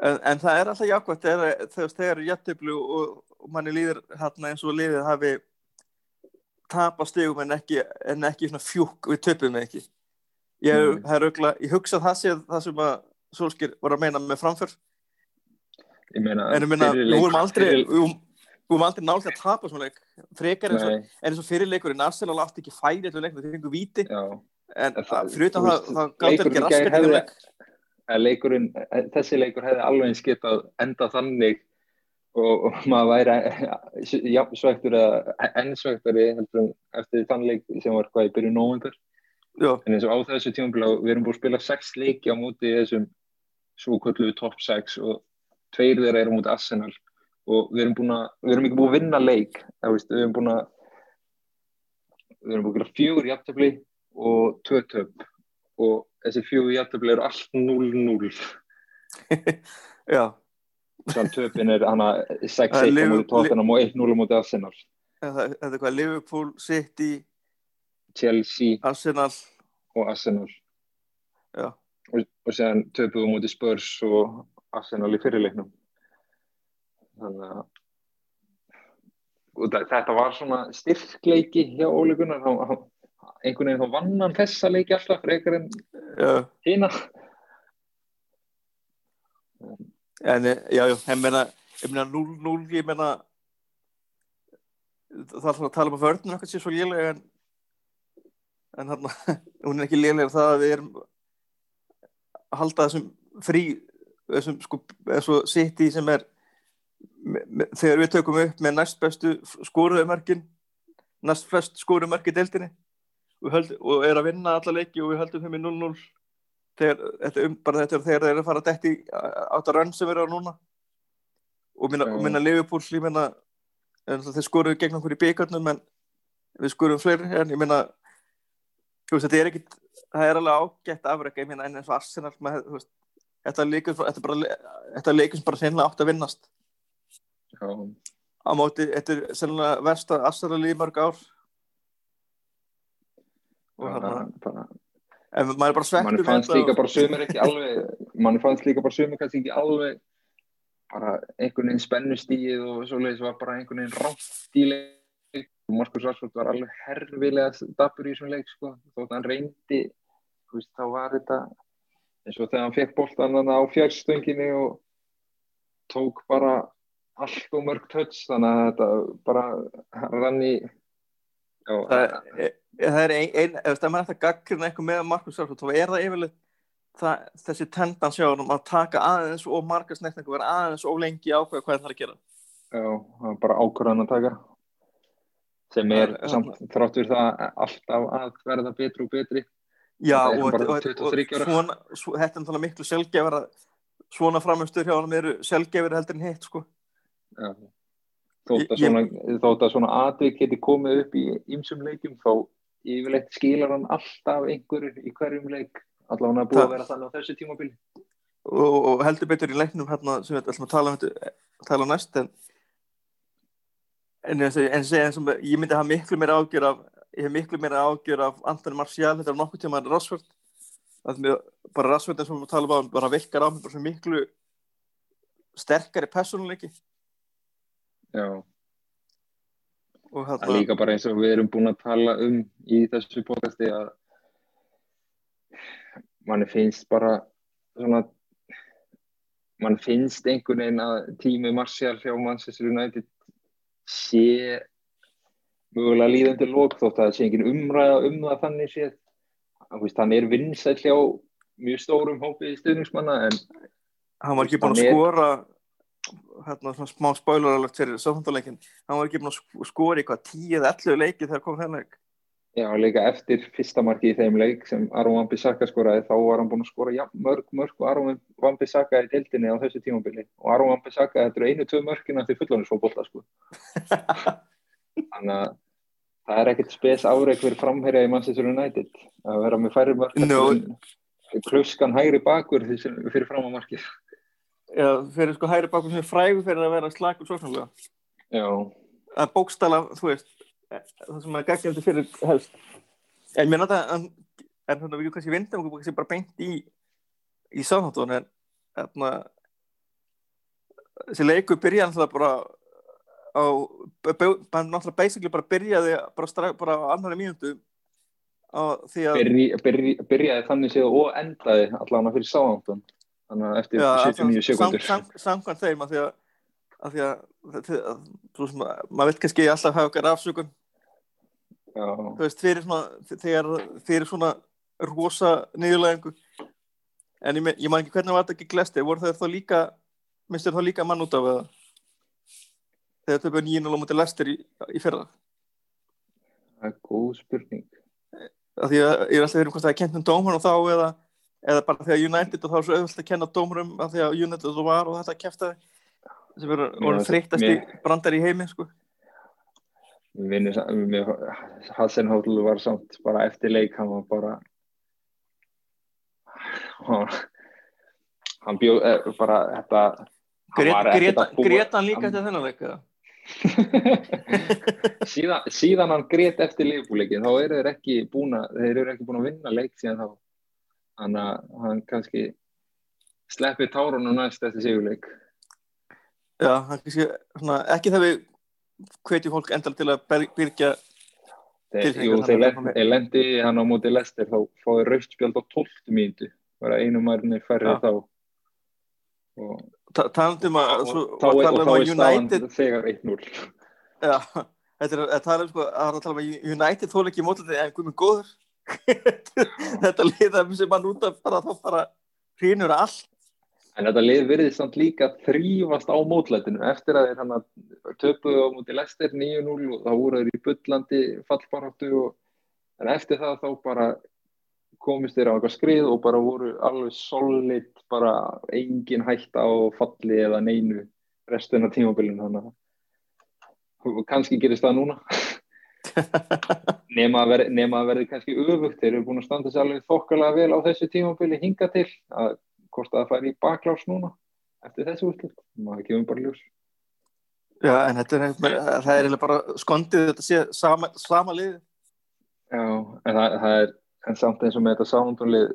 En, en það er alltaf jákvæmt þegar þegar þegar er jættiblu og, og manni líður hérna eins og liðið hafi tapa stigum en ekki, en ekki fjúk við töpum ekki. Ég, Mm. ögla, ég hugsa að það sé það sem að Solskir var að meina með framför. Ég meina, en ég fyrir við vorum aldrei við vorum- við vorum aldrei nálega að tapa svona leik. Frekar eins og, eins og fyrirleikurinn Arsenal átti ekki færi allir leik þeir fengu víti. Já, en En það- það, gátt ekki raskat í þeim leik. Að leikurinn, þessi leikur hefði alveg eins getað enda þannig og, og maður væri [laughs] jafnsvægtur eða ennsvægtari eftir þann leik sem var hvað í byrju nóvundar já, en eins og á þessu tímabili við erum búin að spila sex leiki á móti þessum svo kvöldu top 6 og tveir þeirra eru móti Arsenal og við erum búin að við erum ekki búin að vinna leik það, veist, við erum búin að við erum búin að gera fjögur jafntefli og tvö töp. Og þessi fjögur jafntefli eru allt 0-0 [laughs] já. Þannig töpin er hana Það er 6-1 á Liverpool- móti Tottenham og 1-0 á móti Arsenal. Þetta er hvað Liverpool, City, Chelsea Arsenal? og Arsenal. Já, og, og séðan töpuðu á móti Spurs og Arsenal í fyrirleiknum þannig að þetta var svona styrkleiki hjá Óli Gunnar. Einhvern veginn þá vann hann þessa leiki alltaf frekar en Já, hina. En eh, já, já, ég meina, ég meina 0-0, ég meina það er svona að tala um að vörnum eitthvað sé svo lélega en en hann, [laughs] hún er ekki lélega það að við erum að halda þessum frí þessum sko, eins og City sem er þegar við tökum upp með næst bestu skoruðumörkin næst flest skoruðumörki deildinni höld, og er að vinna alla leiki og við höldum þeim í 0-0 þegar, þetta um, bara þetta er þegar þeir eru að fara að detti átt að rönn sem eru á núna. Og minna, minna Liverpool ég minna, þeir skoruðu gegn okkur í byggarnum en við skoruðum fleiri en ég minna veist, þetta er ekkit það er alveg ágætt afrega, ég minna en eins og Arsenal þú veist, þetta er bara, bara sennilega átt að vinnast já, á móti, þetta er sennilega versta Arsenal í mörg ár. Og bara, hann bara, en maður er bara svektur mann fannst líka og- bara sömur ekki alveg mann fannst líka bara sömur kannski ekki alveg bara einhvern veginn spennustíð og svoleiðis var bara einhvern veginn rátt í leik. Og Markus Rashford var alveg herfilega dapur í þessum leik sko, þótt hann reyndi veist, þá var þetta eins og þegar hann fekk boltan hann á fjárstönginni og tók bara allt og mörg töts þannig að þetta bara rann í já, það er, e- það er ein, ein ef það maður eftir gaggrina eitthvað með Markus Rashford þá er það yfirleitt það, þessi tendan sjá hann að taka aðeins og marga snertningu vera aðeins og lengi ákveða hvað það er að gera. Já, það var bara ákvörðan að taka. Sem er Það er- samt þrátt fyrir það alltaf að verða betri og betri. Já er og, og, og, 23 ára. svona, svo, þetta er miklu sjálfgefur að svona framistur hjá hann eru sjálfgefur heldur en hitt sko Já. þótt að Ég- svona, þótt að svona atvik geti komið upp í ýmsum leikjum þá yfirleitt skilar hann alltaf einhverju í hverjum leik. Allavega að búið Það- að vera þannig á þessu tímabili. Og, og heldur betur í leiknum hérna sem við ætlum að tala um tala um næst en en, en, en, en sem, ég myndi hafa miklu meira ágjör af ég hef miklu meira ágjör af Antoni Marcial þetta er nokkuð tíma Rásfjörd bara Rásfjörd eins og við tala um bara virkar á miklu sterkari personleiki Já, og það líka bara eins og við erum búin að tala um í þessu podcasti að manni finnst bara svona mann finnst einhvern veginn að tími Martial hjá Manchester United sé mögulega líðandi lók þótt að það sé engin umræða um það þannig veist, hann er vinsæll hjá mjög stórum hópi stuðningsmanna en hann var ekki búin að hann er- skora hérna svona smá spoiler alert fyrir sáfandaleikin hann var ekki búin að sk- skora í hvað 10 eða 11 leiki þegar kom þennan leik já, líka eftir fyrsta marki í þeim leik sem Aron Wan-Bissaka skoraði þá var hann búin að skora ja, mörg mörg og Aron Wan-Bissaka í deildinni á þessu tímabili og Aron Wan-Bissaka þetta eru einu, tvö mörkina til fullónisfóbolta sko. [laughs] þannig að það er ekkert spes áreik fyrir framherja í Manchester United að vera með færri mörk No. kluskan hægri bakur fyrir fram á markið Já, fyrir sko hæri bakum sem er frægur fyrir að vera slagur sóknarlega. já, Að bókstala, þú veist, það sem er gaggjandi fyrir helst. En mér náttúrulega, en þannig að við kannski vindum okkur kannski bara beint í, í sáþáttun, en þarna, þessi leikur byrjaði náttúrulega bara á, náttúrulega basically bara byrjaði bara, bara á að byrji, byrji, byrjaði þannig séð og endaði allavega fyrir sáðantun þannig að eftir Já, 79 sekundur sam, sam, samkvæmt þeim að því að, að, því að, maður veit kannski alltaf hafa okkar afsökun. Þú veist, þegar fyrir svona rosa niðurlæðingu en ég, ég man ekki hvernig var þetta ekki glesti voru þeir þá líka mistur þá líka mann út af eða? Þegar töfum nýjum og mútið lestir í, í fyrra. Það er góð spurning. Af því að ég er alltaf verið hvort það er kent um dómarum þá eða, eða bara þegar United og þá er svo auðvitað að kenna dómarum af því að United og var og þetta kæfta sem í mér- brandar í heimi sko. Hassenhóll var samt bara eftir leik hann var bara hann, bjóð eh, bara þetta Greta að Greta hann líka til þennan leik [laughs] [laughs] síðan, hann grét eftir leifbúleikin þá eru þeir ekki búin að þeir eru ekki búin að vinna leik síðan þá þannig að hann kannski sleppi tárunum næst eftir sigurleik. Já, kannski, svona, ekki þegar við hvetju fólk endal til að Tilfinningar jú, þeir, það lendi hann á móti lestir þá fáið raustspjald á 12 mínútu. Bara einu mærni færri Já. þá. Og, þá, er, um þá að er staðan United þegar 1-0 já, þetta er að tala um sko að tala um að United þóla ekki en guð minn góður [laughs] þetta liða sem hann út af bara þá bara hrýnur allt. En þetta lið virðist samt líka þrýfast á mótlætinu. Eftir að þeir hann að töpuðu á móti Lester 9-0 og þá voru þeir í bullandi fallbaráttu og en eftir það þá bara komist þeir á eitthvað skrið og bara voru alveg solid, bara engin hætta á falli eða neinu restina tímabilinu þannig að kannski gerist það núna [laughs] nema að verði, verði kannski öfugt. Þeir eru búin að standa sér alveg þokkalega vel á þessu tímabili hinga til að hvort að það færi í baklás núna eftir þessu úrslit, maður kemur bara ljós. Já en þetta er, það er bara skondið þetta sé sama, sama lið. Já, en það, það er en samt eins og með þetta sándunlið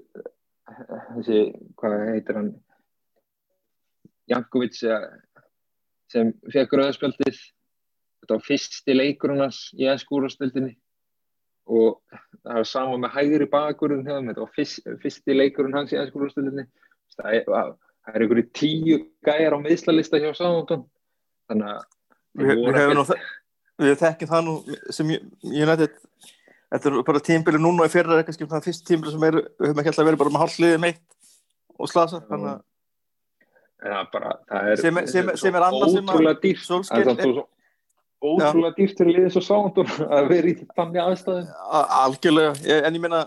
þessi, hvað heitir hann? Jankovic sem fekk rauðspjaldið þetta var fyrsti leikurinn hans í ennskúrastildinni og það var sama með hægri bakurinn þeim, þetta var fyrst, fyrsti leikurinn hans í ennskúrastildinni það það er einhverju tíu gæjar á meðslalista hjá Sándun þannig að við, við þe- við þekkjum það nú sem United þetta er bara tímbili núna og í fyrra er kannski það fyrst tímbili sem er, við höfum ekki alltaf verið bara með hálfliðið meitt og slasa þannig að það bara, það er Sem sem sem er annað sem að- Solskjaer Það er ótrúlega dýrt fyrir liðið svo sándun að vera í þannig aðstæðum. A- algjörlega, en ég meina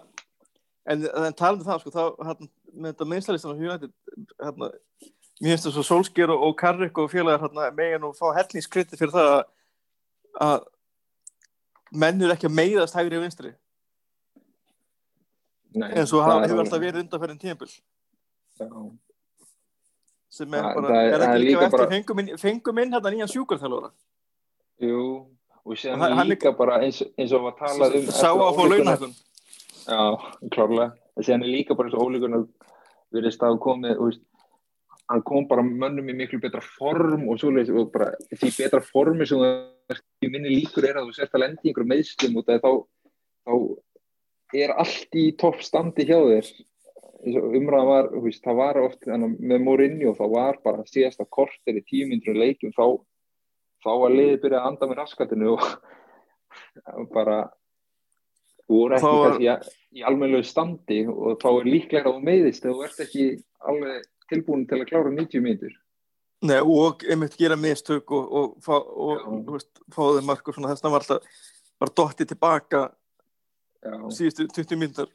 en, en talandi það sko þá hérna, með þetta minnstalistan á United hérna, mér finnst það svo Solskjær og, og Karrik og félagar hérna, megin og fá hellingskriti fyrir það að, að menn eru ekki að meiðast hægri og vinstri. Nei, og það hafa- er hefur alltaf verið undanferðin tímabil. Já. sem er bara, er- ekki líka eftir bara- fengum inn, fengum inn hérna nýjan sjúkurþjálfara Jú, og séðan Og líka bara eins, eins og var talað um sá að fá launahækun Já, klárlega. En séðan er líka bara eins og ólíkunar virðist að hafa komið og hann kom bara mönnum í miklu betra form og svoleiðis og bara því betra formi sem það er minni líkur er að þú sért að lendi í einhverjum meðslum og það þá, þá er allt í toppstandi hjá þér. Og umræðan var, veist, það var oft með Mourinho, þá var bara síðasta korter í tímyndru leikjum þá, þá var liðið byrjað að anda með raskatinu og [laughs] bara voru ekki var- kannski í, almennilegu standi og þá er líklega að þú meiðist þegar þú ert ekki alveg tilbúin til að klára 90 mínútur. Nei, og einmitt gera mistök og, og, fá, og veist, fá þeim mark og svona þess að var alltaf bara dottið tilbaka Já. síðustu 20 mínútur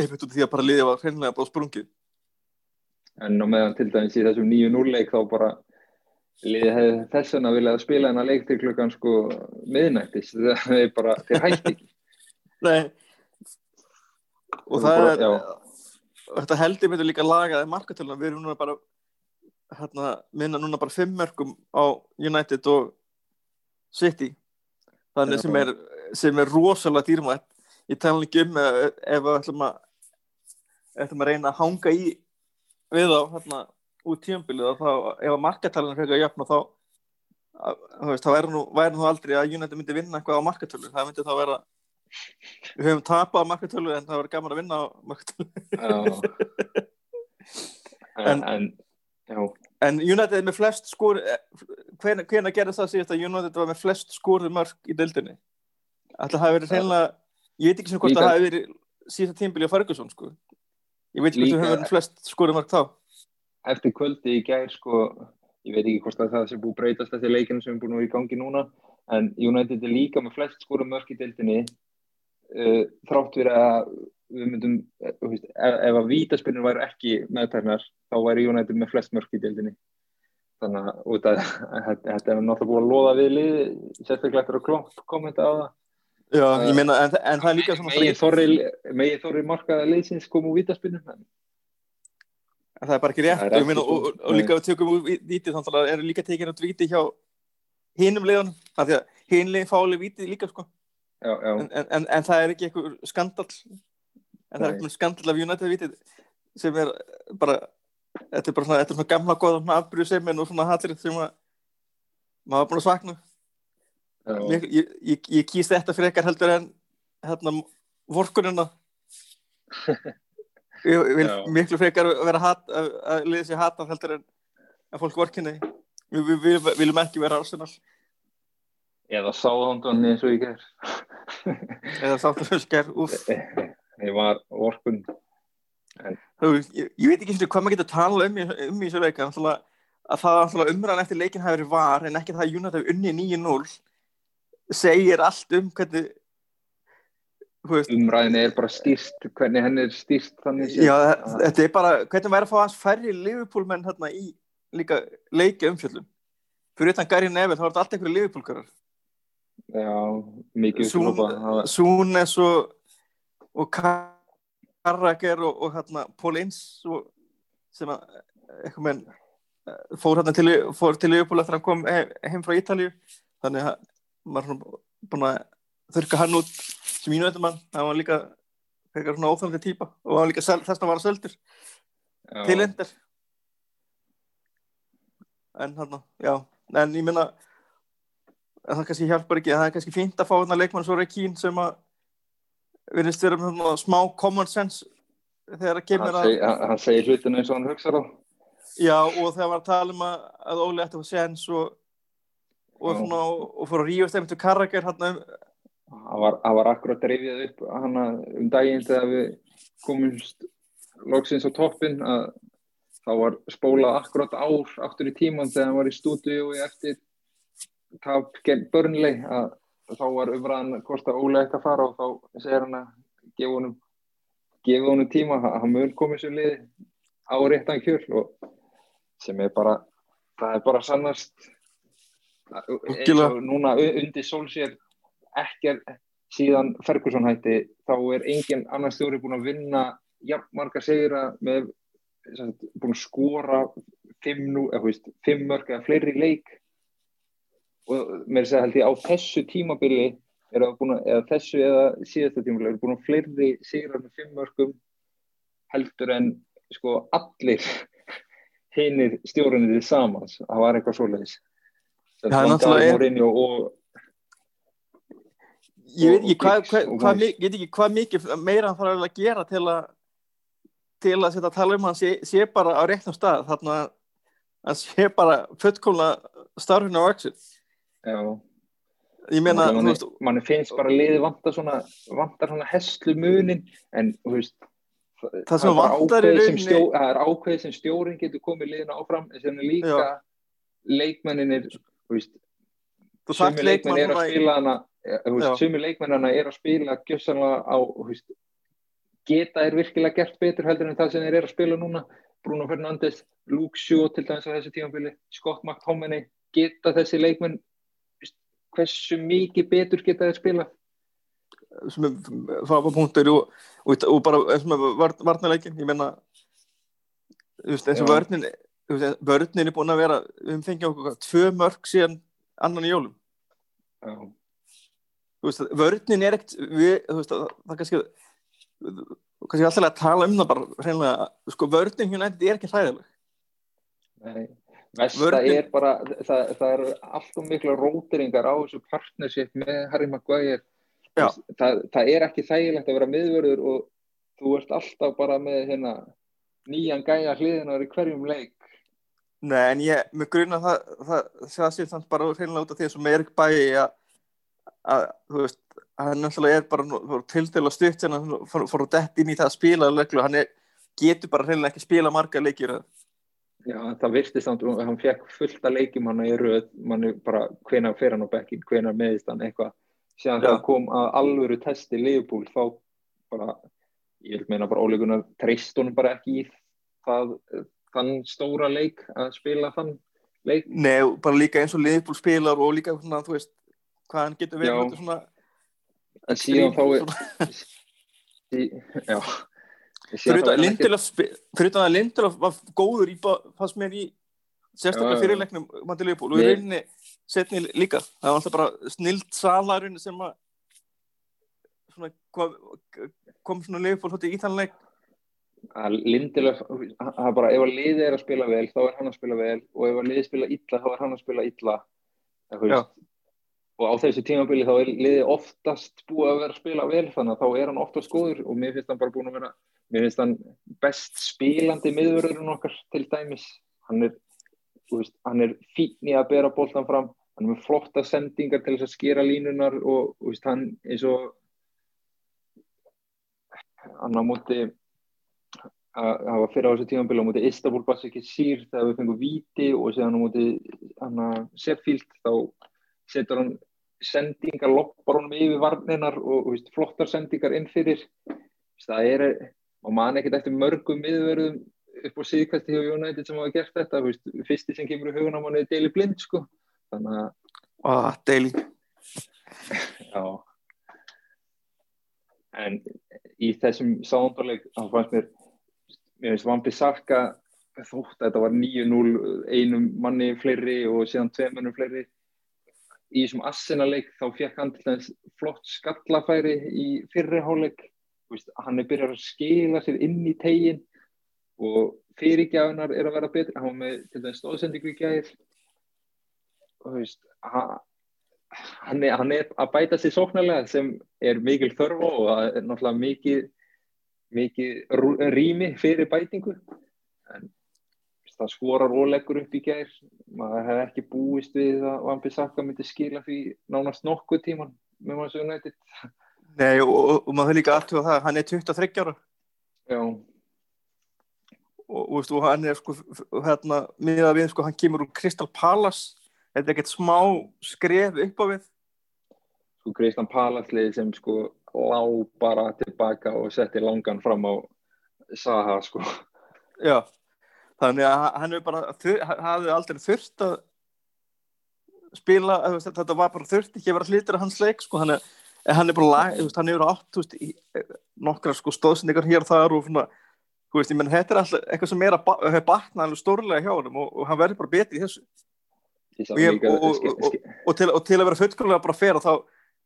einmitt út af því að bara liðið var hreinlega bara sprungið. En á meðan til dæmis í þessum 9-0 leik þá bara liðið hefði þess vegna viljað spila hennar leik til klukkan sko miðnættis. [laughs] Það er bara, þeir hætti ekki. Nei. Og Það það er er bara- þetta heldur myndir líka lagaði markatölunar við erum núna bara hérna, minna núna bara fimm mörgum á United og City. Þannig sem er, sem er rosalega dýrmætt. Ég tala ekki um ef, ef við ætlum að ætlum að reyna að hanga í við á hérna út tímabilið og þá ef að markatölunar frekar að jöfna þá veist, þá væri nú, væri nú aldrei að United myndi vinna eitthvað á markatölu. Það myndi þá vera við höfum tapað á markatölu en það verður gaman að vinna á markatölu. En, en En United með flest skor hvena, hvena gerðist það síðast að United var með flest skoruð mörg í deildinni? Ætla það hafi verið hreinlega ég veit ekki sem hvort það hafi verið síðasta tímbili á Ferguson sko. Ég veit ekki hvort það hafi verið flest skoruð mörg þá eftir kvöldi í gær sko, ég veit ekki hvort að það sé búið að breytast eftir leikinu sem er búin að vera í gangi núna en United er líka með flest skora mörk í deildinni uh, þrátt fyrir að við myndum, uh, veist, ef, ef að vítaspinnur væri ekki meðtæknar þá væri United með flest mörk í deildinni. Þannig að út að þetta þetta er náttúrulega búið að loða við lið sérstaklega eftir að klopp kommenta á það. Já, ég meina, en, en það er líka megin þorri, markaða liðsins kom úr vítaspinnum en en það er bara ekki rétt. Það er ég ekki meina, og, og, líka við tökum úr vítið þannig að eru líka tekin út vítið hjá hinum liðunum, af því að hinlegin fá alveg vítið líka sko. Já, já, en, en, en, en það er ekki eitthvað skandal en það er Nei. eitthvað skandal af United vitið sem er bara þetta er bara svona, þetta er svona gamla góða afbyrju semin og svona hattir sem að maður var búin að Já, Mik, ég, ég, ég kýst þetta frekar heldur en hérna vorkunina [laughs] ég vil miklu frekar vera hat, að, að liða sér hata heldur en að fólk vorkunni við, við, við, við viljum ekki vera Arsenal. Eða sáðandun eins og ég ger. [laughs] eða sáttumfölskar úf [laughs] Ég var orkun. Þú, ég, ég veit ekki hvað maður getur talað um, í- um í þessu leika að það umræðan eftir leikin hafi verið var en ekki það að United hafi unni 9-0 segir allt um hvernig þú veist, Umræðin er bara stýrt, hvernig henni er stýrt þannig já, þetta er bara hvernig væri að fá hans færri Liverpool menn hérna í líka leiki umfjöllum fyrir utan Gary Neville þá var þetta allt einhverju Liverpool-karar. Já, mikið Súnes og og Carragher og, og hérna Paul Ince og, sem að eitthvað menn eh, fór hérna til, fór til Liverpool eftir að hann kom heim, frá Ítalíu. Þannig að maður er búin að þurka hann út sem mínúveitum hann, hann var líka eitthvað svona óþálandi típa og hann var líka þess að var að seldur Já. til endur en hann, já en ég minna það kannski hjálpar ekki, það er kannski fínt að fá hérna leikmann svo Rekín sem að virðist vera með svona smá common sense þegar það kemur Hann að hann- hann segir hlutinu eins og hann hugsa þá. já og þegar var að tala um að, að Óli ætti að fá sens og og, svona, og, fór að rífast einmitt við Karrager hann Það var, var akkurat reyfið upp hana um daginn þegar við komumst loksins á toppin að þá var spólað akkurat ár aftur í tíman þegar hann var í stúdíu eftir tap gegn Burnley að þá var umræðan hvort að Óli ætti að fara og þá segir hann að gefa honum gefa honum tíma, að hann mun komið sér liði á réttan kjöl og sem er bara það er bara sannast eins og núna undir sólsér ekkert síðan Ferguson hætti þá er engin annar stjóri búin að vinna marga segra með sagt, búin að skora fimm, nú, eða, veist, fimm mörg eða fleiri leik. Og mér segja held ég á þessu tímabili er það búin að, eða þessu eða síðasta tímabili er búin að fleiri sigrar með fimm mörgum heldur en sko allir hinir stjórnir þið samans. Það var eitthvað svoleiðis. Það er náttúrulega og ég veit ekki hvað hva, hva, hvað mikið meira hann þarf að gera til að til að setja að tala um hann sé, sé bara á réttum stað þarna að hann sé bara fullkomlega starfinu á já, ég meina, veist, manni finnst bara liði vantar svona, vantar svona hestlu munin en veist Það sem er vantar ákveðið sem það er ákveðið sem stjórin getur komið liðina áfram en sem er líka Já. leikmenninir þú veist, þú þarft sumi leikmenn er að spila hana eh, sumi leikmennana er að spila gjössanlega á veist, geta er virkilega gert betur heldur en það sem þeir eru að spila núna? Bruno Fernandes, Luke Shaw til dæmis á þessu tímafili, Scott McTominay geta þessi leikmenn veist, hversu mikið betur geta þeir spila sem er frábæð punktur og, og, og bara eins og með var, varnarleikin ég veist, eins og vörnin vörnin er búin að vera um fengið okkur tvö mörg síðan annan í jólum. Já. Veist, vörnin er ekkert það, er kannski kannski alltaf að tala um það bara hreinlega, sko, vörnin hérna er ekki hræðileg Nei, Vesta er bara, það, það eru alltaf mikla róteringar á þessu partnership með Harry Maguire. Það, það er ekki þægilegt að vera miðvörður og þú ert alltaf bara með hérna, nýjan gæja hliðinar í hverjum leik. Nei, en ég, með grunna það, það, sé þannig bara hreinlega út af því sem er ekki bæi að, að, þú veist, hann náttúrulega er bara til til að stutt hann fór, að dett inn í það að spila leiklu, hann er, getur bara hreinlega ekki spila marga leikir Já, það virtist samt, og hann fekk fullt að leikjum hann í röð, manni bara hvenar fer hann á bekkin, hvenar meðist hann eitthvað. Síðan það kom að alvöru testi Liverpool, þá bara, ég vil meina bara óleikunar treyst honum bara ekki í það, þann stóra leik að spila þann leik. Nei, bara líka eins og Liverpool spilar og líka þú veist, hvað hann getur verið með þetta svona En síðan þá er, sí, já, fyrir er að Lindelof Lindelof var góður í fannst mér í sérstaklega fyrirleiknum og í Við- rauninni setni líka. Það var alltaf bara snild salarinn sem að svona kom, svona Liverpool hótti í þann leik. Að Lindelöf, það er bara ef að liðið er að spila vel, þá er hann að spila vel og ef að liðið spila illa, þá er hann að spila illa. Það, og á þessu tímabili þá er liði oftast búið að vera að spila vel þannig að þá er hann oftast góður og mér finnst hann bara búin að vera mér finnst hann best spilandi miðurörun okkar til dæmis. Hann er, veist, hann er fín í að bera bóltan fram hann er með flotta sendingar til þess að skera línunar og veist, hann er svo hann á móti að var fyrir á þessu tímanbíla á móti Istanbul Basikir Sýr þegar við fengum viti og séðan á móti Seffield þá setur hann sendingar, loppar honum yfir varninar og, og veist, flottar sendingar inn fyrir. Það er, og man ekkert eftir mörgum miðverðum upp á síðkvæsti hjá United sem hafa gert þetta veist, fyrsti sem kemur í hugun á manni er Daily Blind sko. Þannig að ah, Daily. Já. En í þessum sándorleik þá fannst mér mér finnst Vampi Sarka þótt að þetta var 9-0 einum manni fleiri og síðan tveimennum fleiri í þessum Arsenal-leik þá fekk hann til þess flott skallafæri í fyrriháleik hann er byrjað að skila sér inn í tegin og fyrirgjáðunar er að vera betri. Hann var með til þess stóðsendingu í gæðir og þú veist hann er, hann er að bæta sér sóknarlega sem er mikil þörf og það er náttúrulega mikið mikið rými fyrir bætingu. En það skorar óleggur upp í gær. Maður hef ekki búist við að Vampi Saka myndi skila því nánast nokkuð tíman með maður svo nættið Nei og, og, og maður höfði líka aftur á það hann er 23 ára. Já. Og, og, og hann er sko hérna miða við sko hann kemur úr Crystal Palace. Þetta er ekkert smá skref upp á við. Sko Crystal Palace liði sem sko lá bara tilbaka og setti langan fram á Saha sko. Já, þannig að hann hefur bara hafði aldrei þurft að spila, þetta var bara þurft ekki að vera hlitur af hans leik sko, hann er, hann er bara, hann hefur átt veist, í, nokkra sko stóðsendingar hér og þar og svona, veist, ég menn þetta er alltaf eitthvað sem er að hafa batna stórlega hjá hann og, og hann verður bara betri í þessu. Og, ég, og, og til, til að vera fullkvæmlega bara fer og þá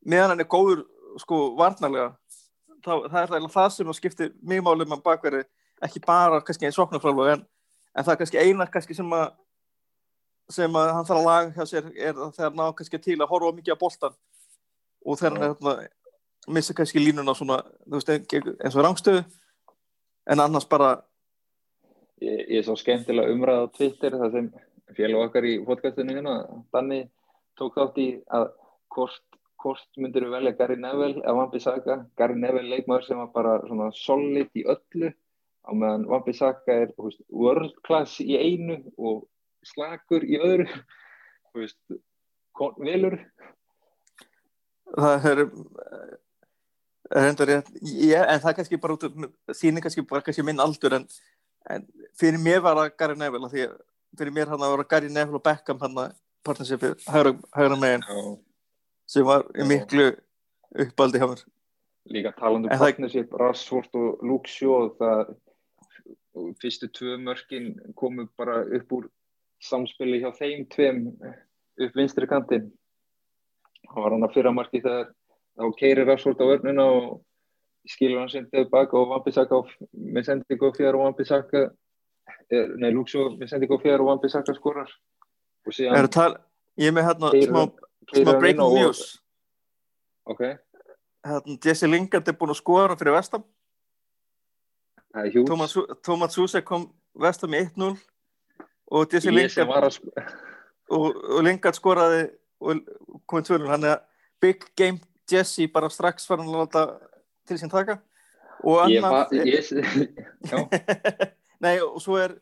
meðan hann er góður sko varnarlega þá, það er það, sem skiptir mjög málum að bakverði ekki bara kannski einn soknarfrálu en, en það er kannski einar kannski sem að sem að hann þarf að laga hjá sér er þegar hann á kannski til að horfa mikið á boltan og þegar hann er hérna missa kannski línuna svona veist, eins og rangstöðu. En annars bara Ég, ég er svo skemmtilega umræð á Twitter þar sem félag okkar í podcastinu hérna, Danni tók þátt í að hvort hvort myndir við velja Gary Neville eða Wan-Bissaka Gary Neville leikmaður sem var bara svona solid í öllu á meðan Wan-Bissaka er veist, world class í einu og slagur í öðru [laughs] veist, velur það er Rétt, ég, en það er kannski bara út er kannski bara kannski minn aldur en, en fyrir mér var það Gary Neville því fyrir mér hann vera Gary Neville og Beckham hann að partnershipið hægra, hægra megin oh sem var miklu uppaldi hjá mér. Líka talandu um partnership Rashford og Luke Shaw það fyrstu tvö mörkin komu bara upp úr samspili hjá þeim tveim upp vinstri kantin það var hann að fyrra marki þegar þá keirir Rashford á örnuna og skilur hann sendið baka og Wan-Bissaka með sendið góð fjár og Wan-Bissaka eh, nei Shaw með sendið góð fjár og Wan-Bissaka skorar. Og síðan ég er með hérna smá smá breaking news. Ok. Hérna, Jesse Lingard er búin að skoða fyrir Vestam Thomas, Thomas Susek kom Vestam í 1-0 og Jesse Lingard og, og Lingard skoraði og komið 2-0 hann er big game Jesse bara strax var hann að láta til sín taka. Og annan yes. [laughs] [laughs] nei og svo er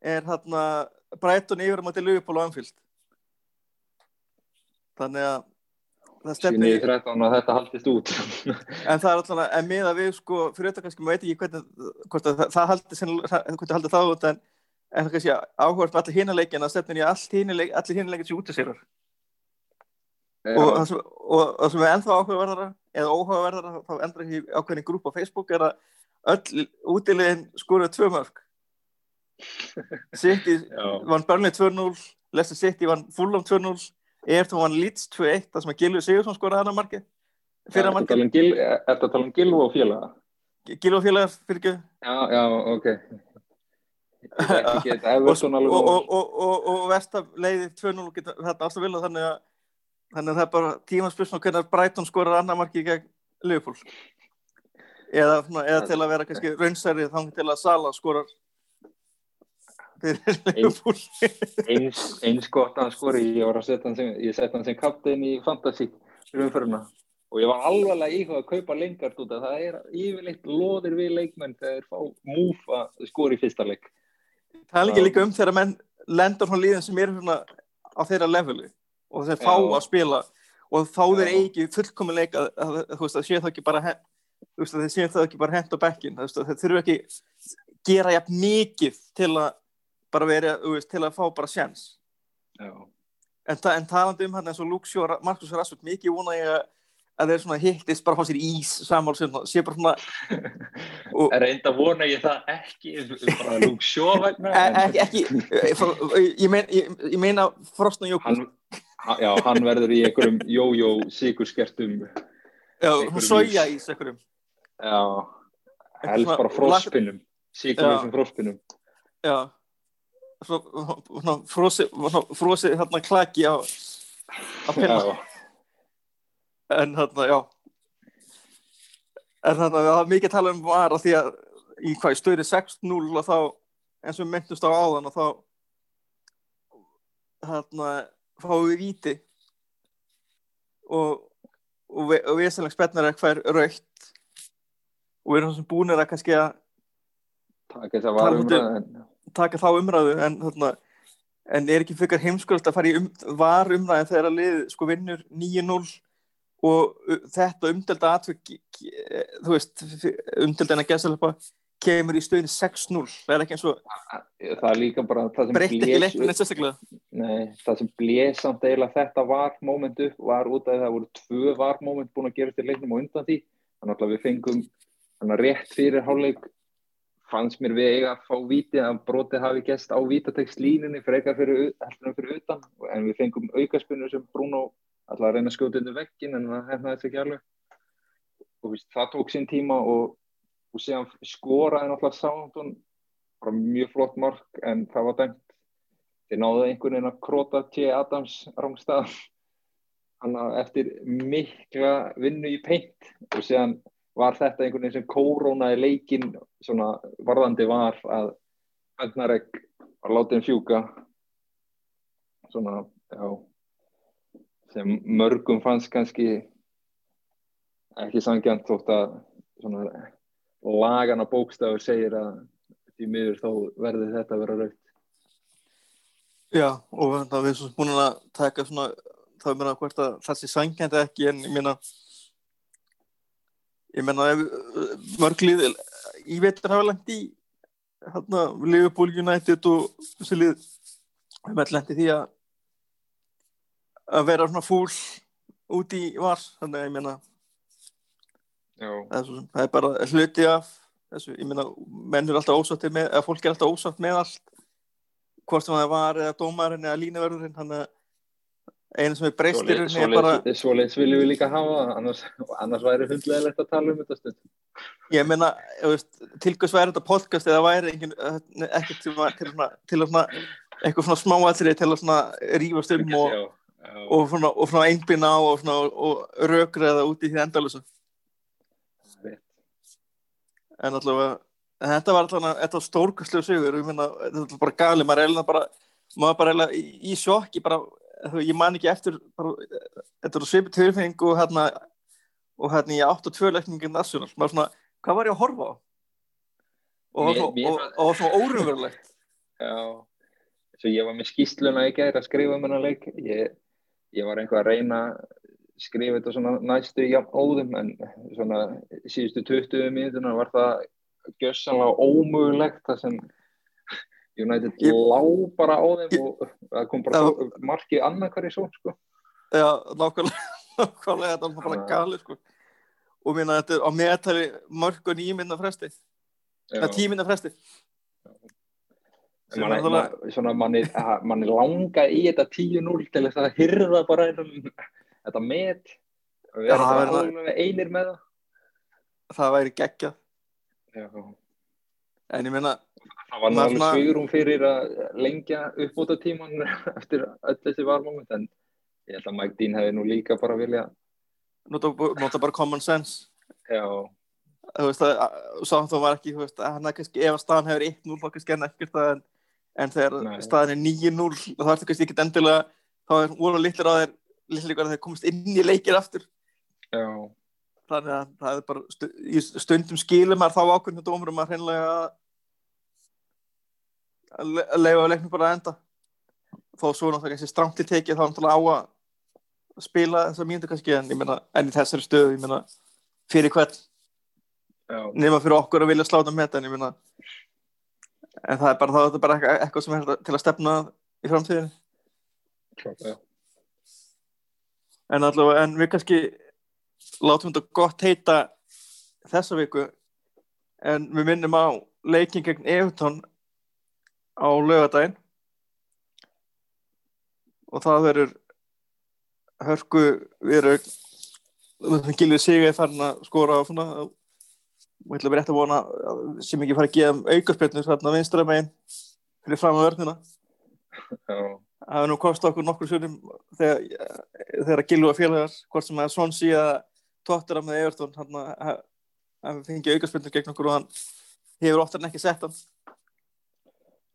er hérna Breitton yfir á mati Lugipól og Anfield. Þannig að það stefnir í 13 og þetta haldist út. [laughs] En það er alltaf, en miða við sko, fyrir þetta kannski, maður veit ekki hvernig hvort það, það haldi hvort það haldi það út en, en það kannski áhugast með allir hinuleikin að stefnir í allir hinuleikin sem út að sér og það sem, sem er ennþá áhugaverðara eða óhugaverðara, þá endra ekki ákveðin grúp á Facebook er að öll útilegin skoruð tvö mörg [laughs] City vann Burnley 2-0 Leicester City vann Fulham 2-0 er þú hann Leeds 2-1 það sem að Gilvi Sigursson skoraði hann að marki? Fyrir að marki Er þetta að tala um Gilvi og félaga? Gilvi og félaga fyrir ekki Já, já, ok. [laughs] Og, og, og, og Vestaf leiði 2-0 þetta ástaf vilja þannig að þannig að það er bara tímaspilsna hvernig Brighton skorar annar marki gegn Liverpool. Eða, eða til að vera kannski raunsæri þá til að Sala skorar eins, eins gott að skori. Ég var að setja hann sem, sem kaptein í Fantasí fyrir umföruna og ég var alvarlega íhuga að kaupa að það er yfirleitt loðir við leikmenn þegar fá múf að skori fyrsta leik. Það er ekki líka um þegar menn lendur svona líðin sem er á þeirra leveli og þeir fá að spila og þá þeir eigi fullkominleik að, að, að, þú veist, að sé það ekki bara hen- þú veist, að þeir sé það ekki bara hent á bekkin þú veist, að þeir þurfu ekki gera jafn mikið til að bara vera, þú veist, til að fá bara sjans en, ta en talandi um hann eins og Shaw og Marcus Rashford, mikið vona ég að að þeir svona hittist bara fá sér ís samál sem sé bara svona [laughs] og, reynda vona ég það ekki bara lúk sjóvægna e- ekki, ekki e- frá- ég, mein, ég, ég meina Frostna ha- já, hann verður í einhverjum jójó sigurskertum já, einhverjum soja ís. einhverjum. Já, helst bara fróspinnum sigurlösum fróspinnum já svona, svona, frosi hérna klaki á, á pinna já, en þarna, já. En þarna, það var mikið að tala um var að því að í hvað, í stöði 6-0 og þá, eins og við myndumst á áðan og þá þarna, fáum við víti. Og og, vi, og við sem spennar er hver raukt og við erum sem búinir að kannski að takk þess að varum um- taka þá umræðu en þarna en er ekki fyrir heimskulast að fara í um, var umræðin þegar að lið sko vinnur 9-0 og uh, þetta umdelda atvik þú veist, umdelda en að gæsa kemur í stöðin 6-0 það er ekki eins og það er líka bara það sem blés- það sem blés samt eiginlega þetta var moment upp var út af það voru tvö var moment búin að gera til leiknum og undan því. Þannig að við fengum þannig rétt fyrir hálfleik fannst mér við eiga að fá víti að brotið hafi gæst á vítatekslínunni frekar fyrir, fyrir utan. En við fengum aukaspunni sem Bruno alltaf að reyna að skjóta undir veggin en það hefnaði þetta ekki alveg. Og víst, það tók sinn tíma og, og síðan skoraði Sántón bara mjög flott mark en það var dæmt. Þeir náðu einhvern veginn að króta T. Adams rángstað hann að eftir mikla vinnu í peint og síðan var þetta einhvern veginn sem kórónaði leikin svona varðandi var að Agnarek var látið fjúka. Svona, já sem mörgum fannst kannski ekki sangjant þótt að svona lagan á bókstafur segir að því miður þá verður þetta að vera raukt já, og það erum svo búin að taka svona þá er mér að hvort að það sé sangjandi ekki en ég meina ég meina ef uh, mörg lið í vetur hafa lengt í hérna Liverpool United og þessi lið við með lengt í því að að vera svona fúl út í var þannig að ég meina Já, það er, bara hluti af þessu, ég meina menn er alltaf ósáttið með, eða fólk er alltaf ósátt með allt hvort sem það var eða dómarinn eða línaverðurinn þannig að einu sem er breyst í rauninni bara Svoleiðis svoleiðis viljum við líka hafa annars, annars væri hundlegilegt að tala um þetta stund ég meina, þú veist, til hvers væri þetta podcast eða væri engin, ekkert til, að- eitthvað svona smáatrið til að rífast um og, og og svona einbina á og svona og rökriða út í því endalusa en allavega þetta var allavega, stórkastlega sigur. Ég meina, þetta var bara gali, maður er bara í, sjokki bara, ég man ekki eftir þetta var svipið tilfinning og hérna og hérna ég átt á tvö leikningin national, maður svona, hvað var ég að horfa á? Og Mér- svo, mér- og, og, og svo órumverulegt [laughs] Já, svo ég var með skýsluna í gæri að skrifa um hennar leik. Ég, ég var einhvað að reyna að skrifa þetta svona næstu í óðum en svona síðustu 20 mínútuna var það gjössanlega ómögulegt það sem United Ég- lá bara á þeim Ég- og það kom bara svo- markið annað hverju svo sko. já, nákvæmlega, [laughs] nákvæmlega þetta var bara Já. gali sko og minna þetta er á meðtali mörg og nýmynda fresti, Já. eða tímynda fresti sem manni, er náttúrulega- man, svona manni, manni langaði í þetta 10-0 til þess að hyrða bara einhvern, þetta met við erum það er- einir með það það væri geggjað Já. en ég meina, það var náttúrulega svigurum fyrir að lengja uppbóta tíman [laughs] eftir öll þessi varmoment en ég held að Mike Dean hefði nú líka bara vilja nota, nota bara common sense. Já, þú veist að, sá þú var ekki, þú veist, að hann er kannski, ef að staðan hefur 1-0, þá kannski hann ekkert það en, en þegar Nei. staðan er 9-0 þá er það kannski ekkert endilega þá er voru litlir á þeir litlir að þeir komast inn í leikir aftur. Já, þannig að það er bara stu, í stundum skilum maður þá ákveðinu dómurum að hreinlega að le- að leifa leiknum bara að enda. Þó svo náttúrulega kannski strámt í tekið þá náttúrulega á að spila þessa mínútu kannski en ég meina en í þessari stöðu ég meina fyrir hvern? Nema fyrir okkur að vilja sláta með þetta en ég meina en það er bara, það er bara eitthvað, eitthvað sem er til að stefna í framtíðinni. Klart, já, en allavega, en við kannski látum þetta gott heita þessa viku en við minnum á leikin gegn Everton á laugardaginn. Og það verður hörku verður Gilvið Sigur farin að skora á svona. Og ég ætla að vera rétt að vona sem ekki fara að gefa um aukarspilnur þarna vinstra megin fyrir fram á vörnina það hefur nú kostið okkur nokkur sunnum þegar, þegar Gilva félagar hvort sem að Swansea eða Tottenham eða Everton hann að hann fengi aukarspilnur gegn okkur og hann hefur oftar en ekki sett hann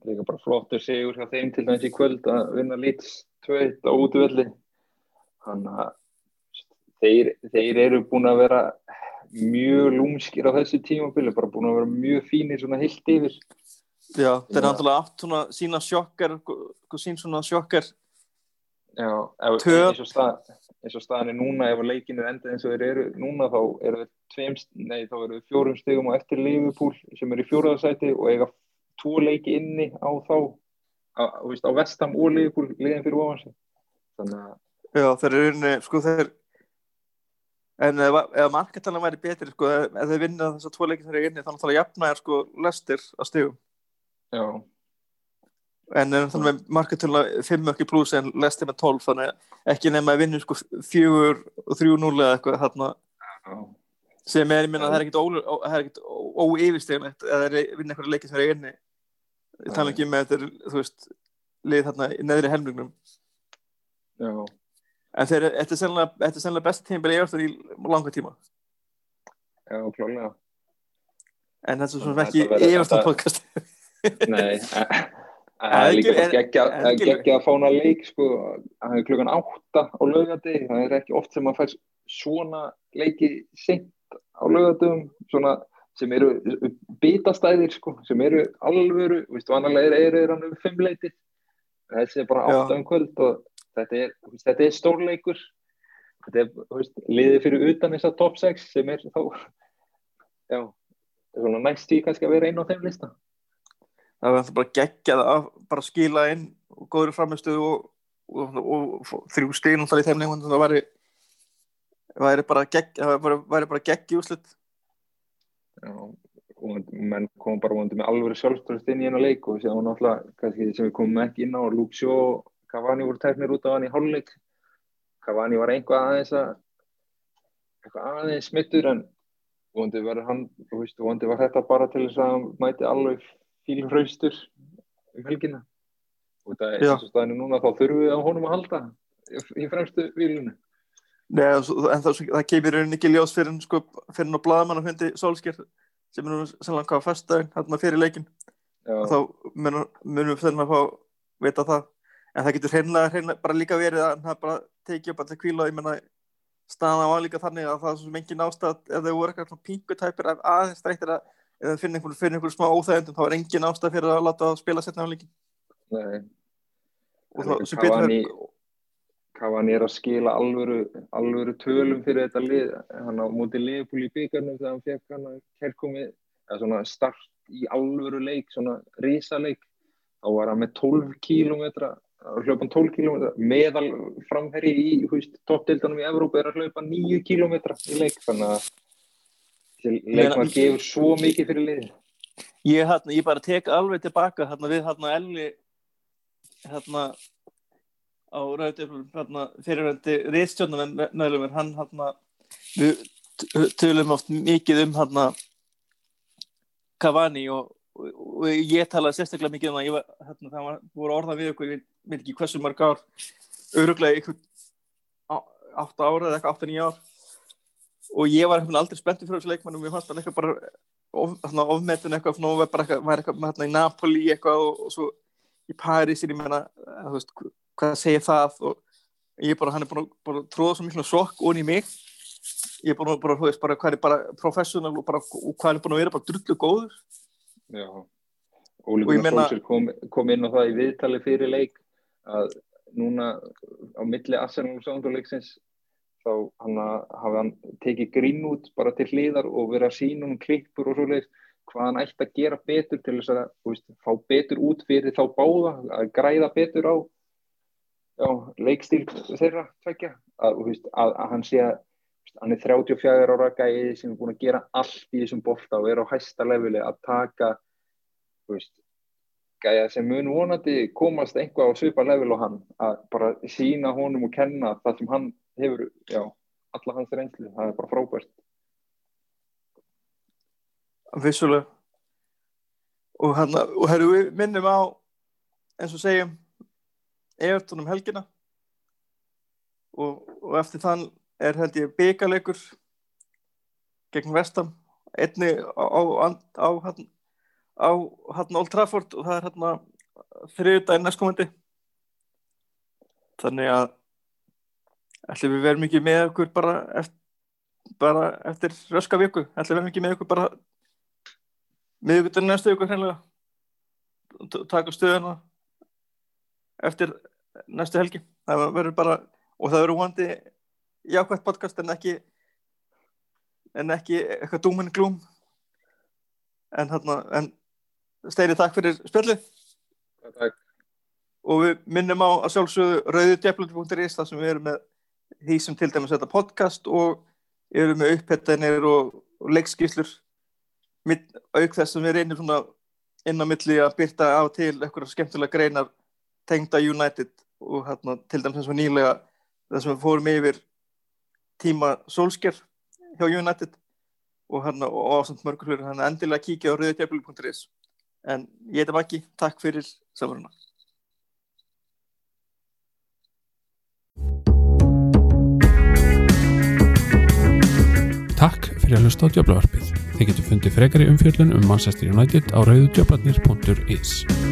líka bara flottur sigur hjá þeim til dæmis í kvöld að vinna Leeds 2-1 á útvöldi þannig að þeir, þeir eru búin að vera mjög lúmskir á þessu tímabili bara búin að vera mjög fínir svona heilt yfir Já, þeir Já. náttúrulega átt svona sína sjokkar sín svona sjokkar Já, ef, eins, og stað, eins og staðan er núna ef leikinu er endað eins og þeir eru núna þá eru þeir tveim, nei þá eru þeir fjórum stegum á eftir Liverpool sem er í fjóraðarsæti og eiga tvo leiki inni á þá á, á Vestam og Liverpool liðin fyrir ofansi þannig að Já, þeir eru unni, sko þeir en ef, ef marketalan væri betri sko, ef, þeir vinna þess að tvo leikir þeir eru inni þannig að það jafna er sko lestir að stigum. Já, en er þannig með marketalan 5 ekki pluss en lestir með 12 þannig að ekki nema að vinna sko 4 og 3-0 eða eitthvað þarna. Já, sem er, ég minna, það er ekkit ó- ó- það er vinna eitthvað leikir sem eru inni ég tala ekki með þetta er, þú veist lið þarna neðri helmingnum. Já, en þeir, þetta er sennilega, er sennilega besta tímabili í langa tíma. Já, klálega en þetta er svona ekki verður- Everton þetta- podcast. [laughs] Nei, [laughs] það er líka geggja að fána leik sko, það er klukkan átta á laugati það er ekki oft sem maður fær svona leiki sent á laugatum svona sem eru bitastæðir sko, sem eru alvöru, veist, vanalega eru þeir hann um fimm leiti þessi er bara Já. átta um kvöld og þetta er, þetta er stórleikur. Þetta er, veist, liðið fyrir utan þessa top 6 sem er þá já, er svona næst því kannski að vera einn á þeim lista. Það var alltaf bara geggjað að bara skila inn og góður framistuð og, og, og, og þrjú stíðin alltaf í þeim leikmum það væri, væri bara gegg það væri, væri bara gegg í úslit Já, og menn kom bara vonandi með alveg sjálfströst inn í hennar leik og séðan náttúrulega, kannski sem við komum ekki inn á Luke Shaw Cavani voru teknir út af hann í hálfleik. Cavani var einhvað aðeins að eitthvað aðeins smittur en vonandi verður hann veist, vonandi var þetta bara til þess að hann mæti alveg fílfraustur um helgina. Og það er eins og staðinu núna þá þurfum við á honum að halda í fremstu výlunu Nei, en það, það kemur rauninni ekki ljós fyrir sko, fyrir nú blaðamann að hundi Solskjær sem er nú sannlega hvað fyrstdæðin hérna fyrir leikin og þá munum, munum við þennan að fá vita það. En það getur hreinlega, bara líka verið að það bara tekið upp það kvíla ég menna staðan var líka þannig að það er svo sem engin ástæð ef þau voru eitthvað svona pingutæpir af aðeins streytir að ef þau finna einhvern, finna einhvern smá óþægundum þá er engin ástæð fyrir að láta það spila setna á líkin Nei, Cavani er að skila alvöru, alvöru tölum fyrir þetta lið. Hann á móti liðbúl í byggarnum þegar hann fekk hann að kerkomi eða svona start í alvöru leik svona risaleik. Þá var hann með 12 kílómetra hlaupan 12 kílómetra. Meðal framherri í toppdeildanum í Evrópa er að hlaupa 9 kílómetra í leik. Þannig að leikmann gefur svo mikið fyrir liðin ég, hérna, ég bara tek alveg tilbaka hérna, við hérna Elli hérna á hérna, fyrirvændi riðstjónum meðlumir hann hérna við tölum oft mikið um hérna Cavani og, og, og ég talaði sérstaklega mikið um það ég hérna, það var, voru orðað við okkur ég veit ekki hversu marg ár öruglega ykkur 8 ára eða eitthvað 8-9 ár. Og ég var aldrei spenntið fyrir þessu leikmann og mér fannst hann eitthvað bara of, svona, ofmetin eitthvað, svona, var bara eitthvað, eitthvað hérna í Napoli eitthvað og, og svo í Paris ég meina, þú veist, hvað segir það? Og ég bara, hann er bara, bara tróða svo miklu sokk ón í mig. Ég er bara, bara, þú veist, bara hvað er bara professional og bara, og hvað er búin að vera bara drullu góður. Já, Óli Gunnar kom, kom inn á það í viðtali fyrir leik að núna á milli Arsenal og Sándurleiksins þá hann hafa hann tekið grinn út bara til hliðar og verið að sína um klippur og svoleiðis hvað hann ætti að gera betur til þess að veist, fá betur út fyrir þá báða að græða betur á já, leikstíl þeirra tvekja að, veist, að, að hann sé að hann er 34 ára gæði sem er búin að gera allt í þessum bolta og er á hæsta leveli að taka veist gæja sem mun vonandi komast einhvað á svipa level og hann að bara sína honum og kenna það sem hann hefur, já, alla hans reynslu, það er bara frábært. vissulega. Og hann og herru við minnum á eins og segjum Everton um helgina. Og, og eftir þann er held ég byggaleikur gegn Vestam einni á, á, hann, Old Trafford og það er hann þriðdæðin næstkomandi. Þannig að ætlum við verðum ekki með okkur bara eftir, bara eftir röska viku. Ætlum við verðum ekki með okkur bara miðugutur næstu viku hreinlega. Taka stöðuna eftir næstu helgi. Það verður bara og það verður vonandi jákvæmt podcast en ekki en ekki eitthvað dúminn glúm en hérna en Steini takk fyrir Takk. og við minnum á að sjálfsögðu rauðudjaflundur.is þar sem við erum með því sem til dæmis þetta podcast og erum með upphættanir og, og leikskíslur mitt, auk þess sem við reynir svona inn á milli að byrta á til eitthvað skemmtilega greinar tengda United og hérna til dæmis eins og nýlega þess að við fórum yfir tíma Solskjær hjá United og hérna og ásamt mörgur hlutur hérna endilega kíkja á rauðudjaflundur.is en ég heiti Maggi, takk fyrir samverðuna Takk fyrir að hlusta á djöflavarpið. Þið getur fundið frekari umfjöllun um Manchester United á rauðudjöflarnir.is.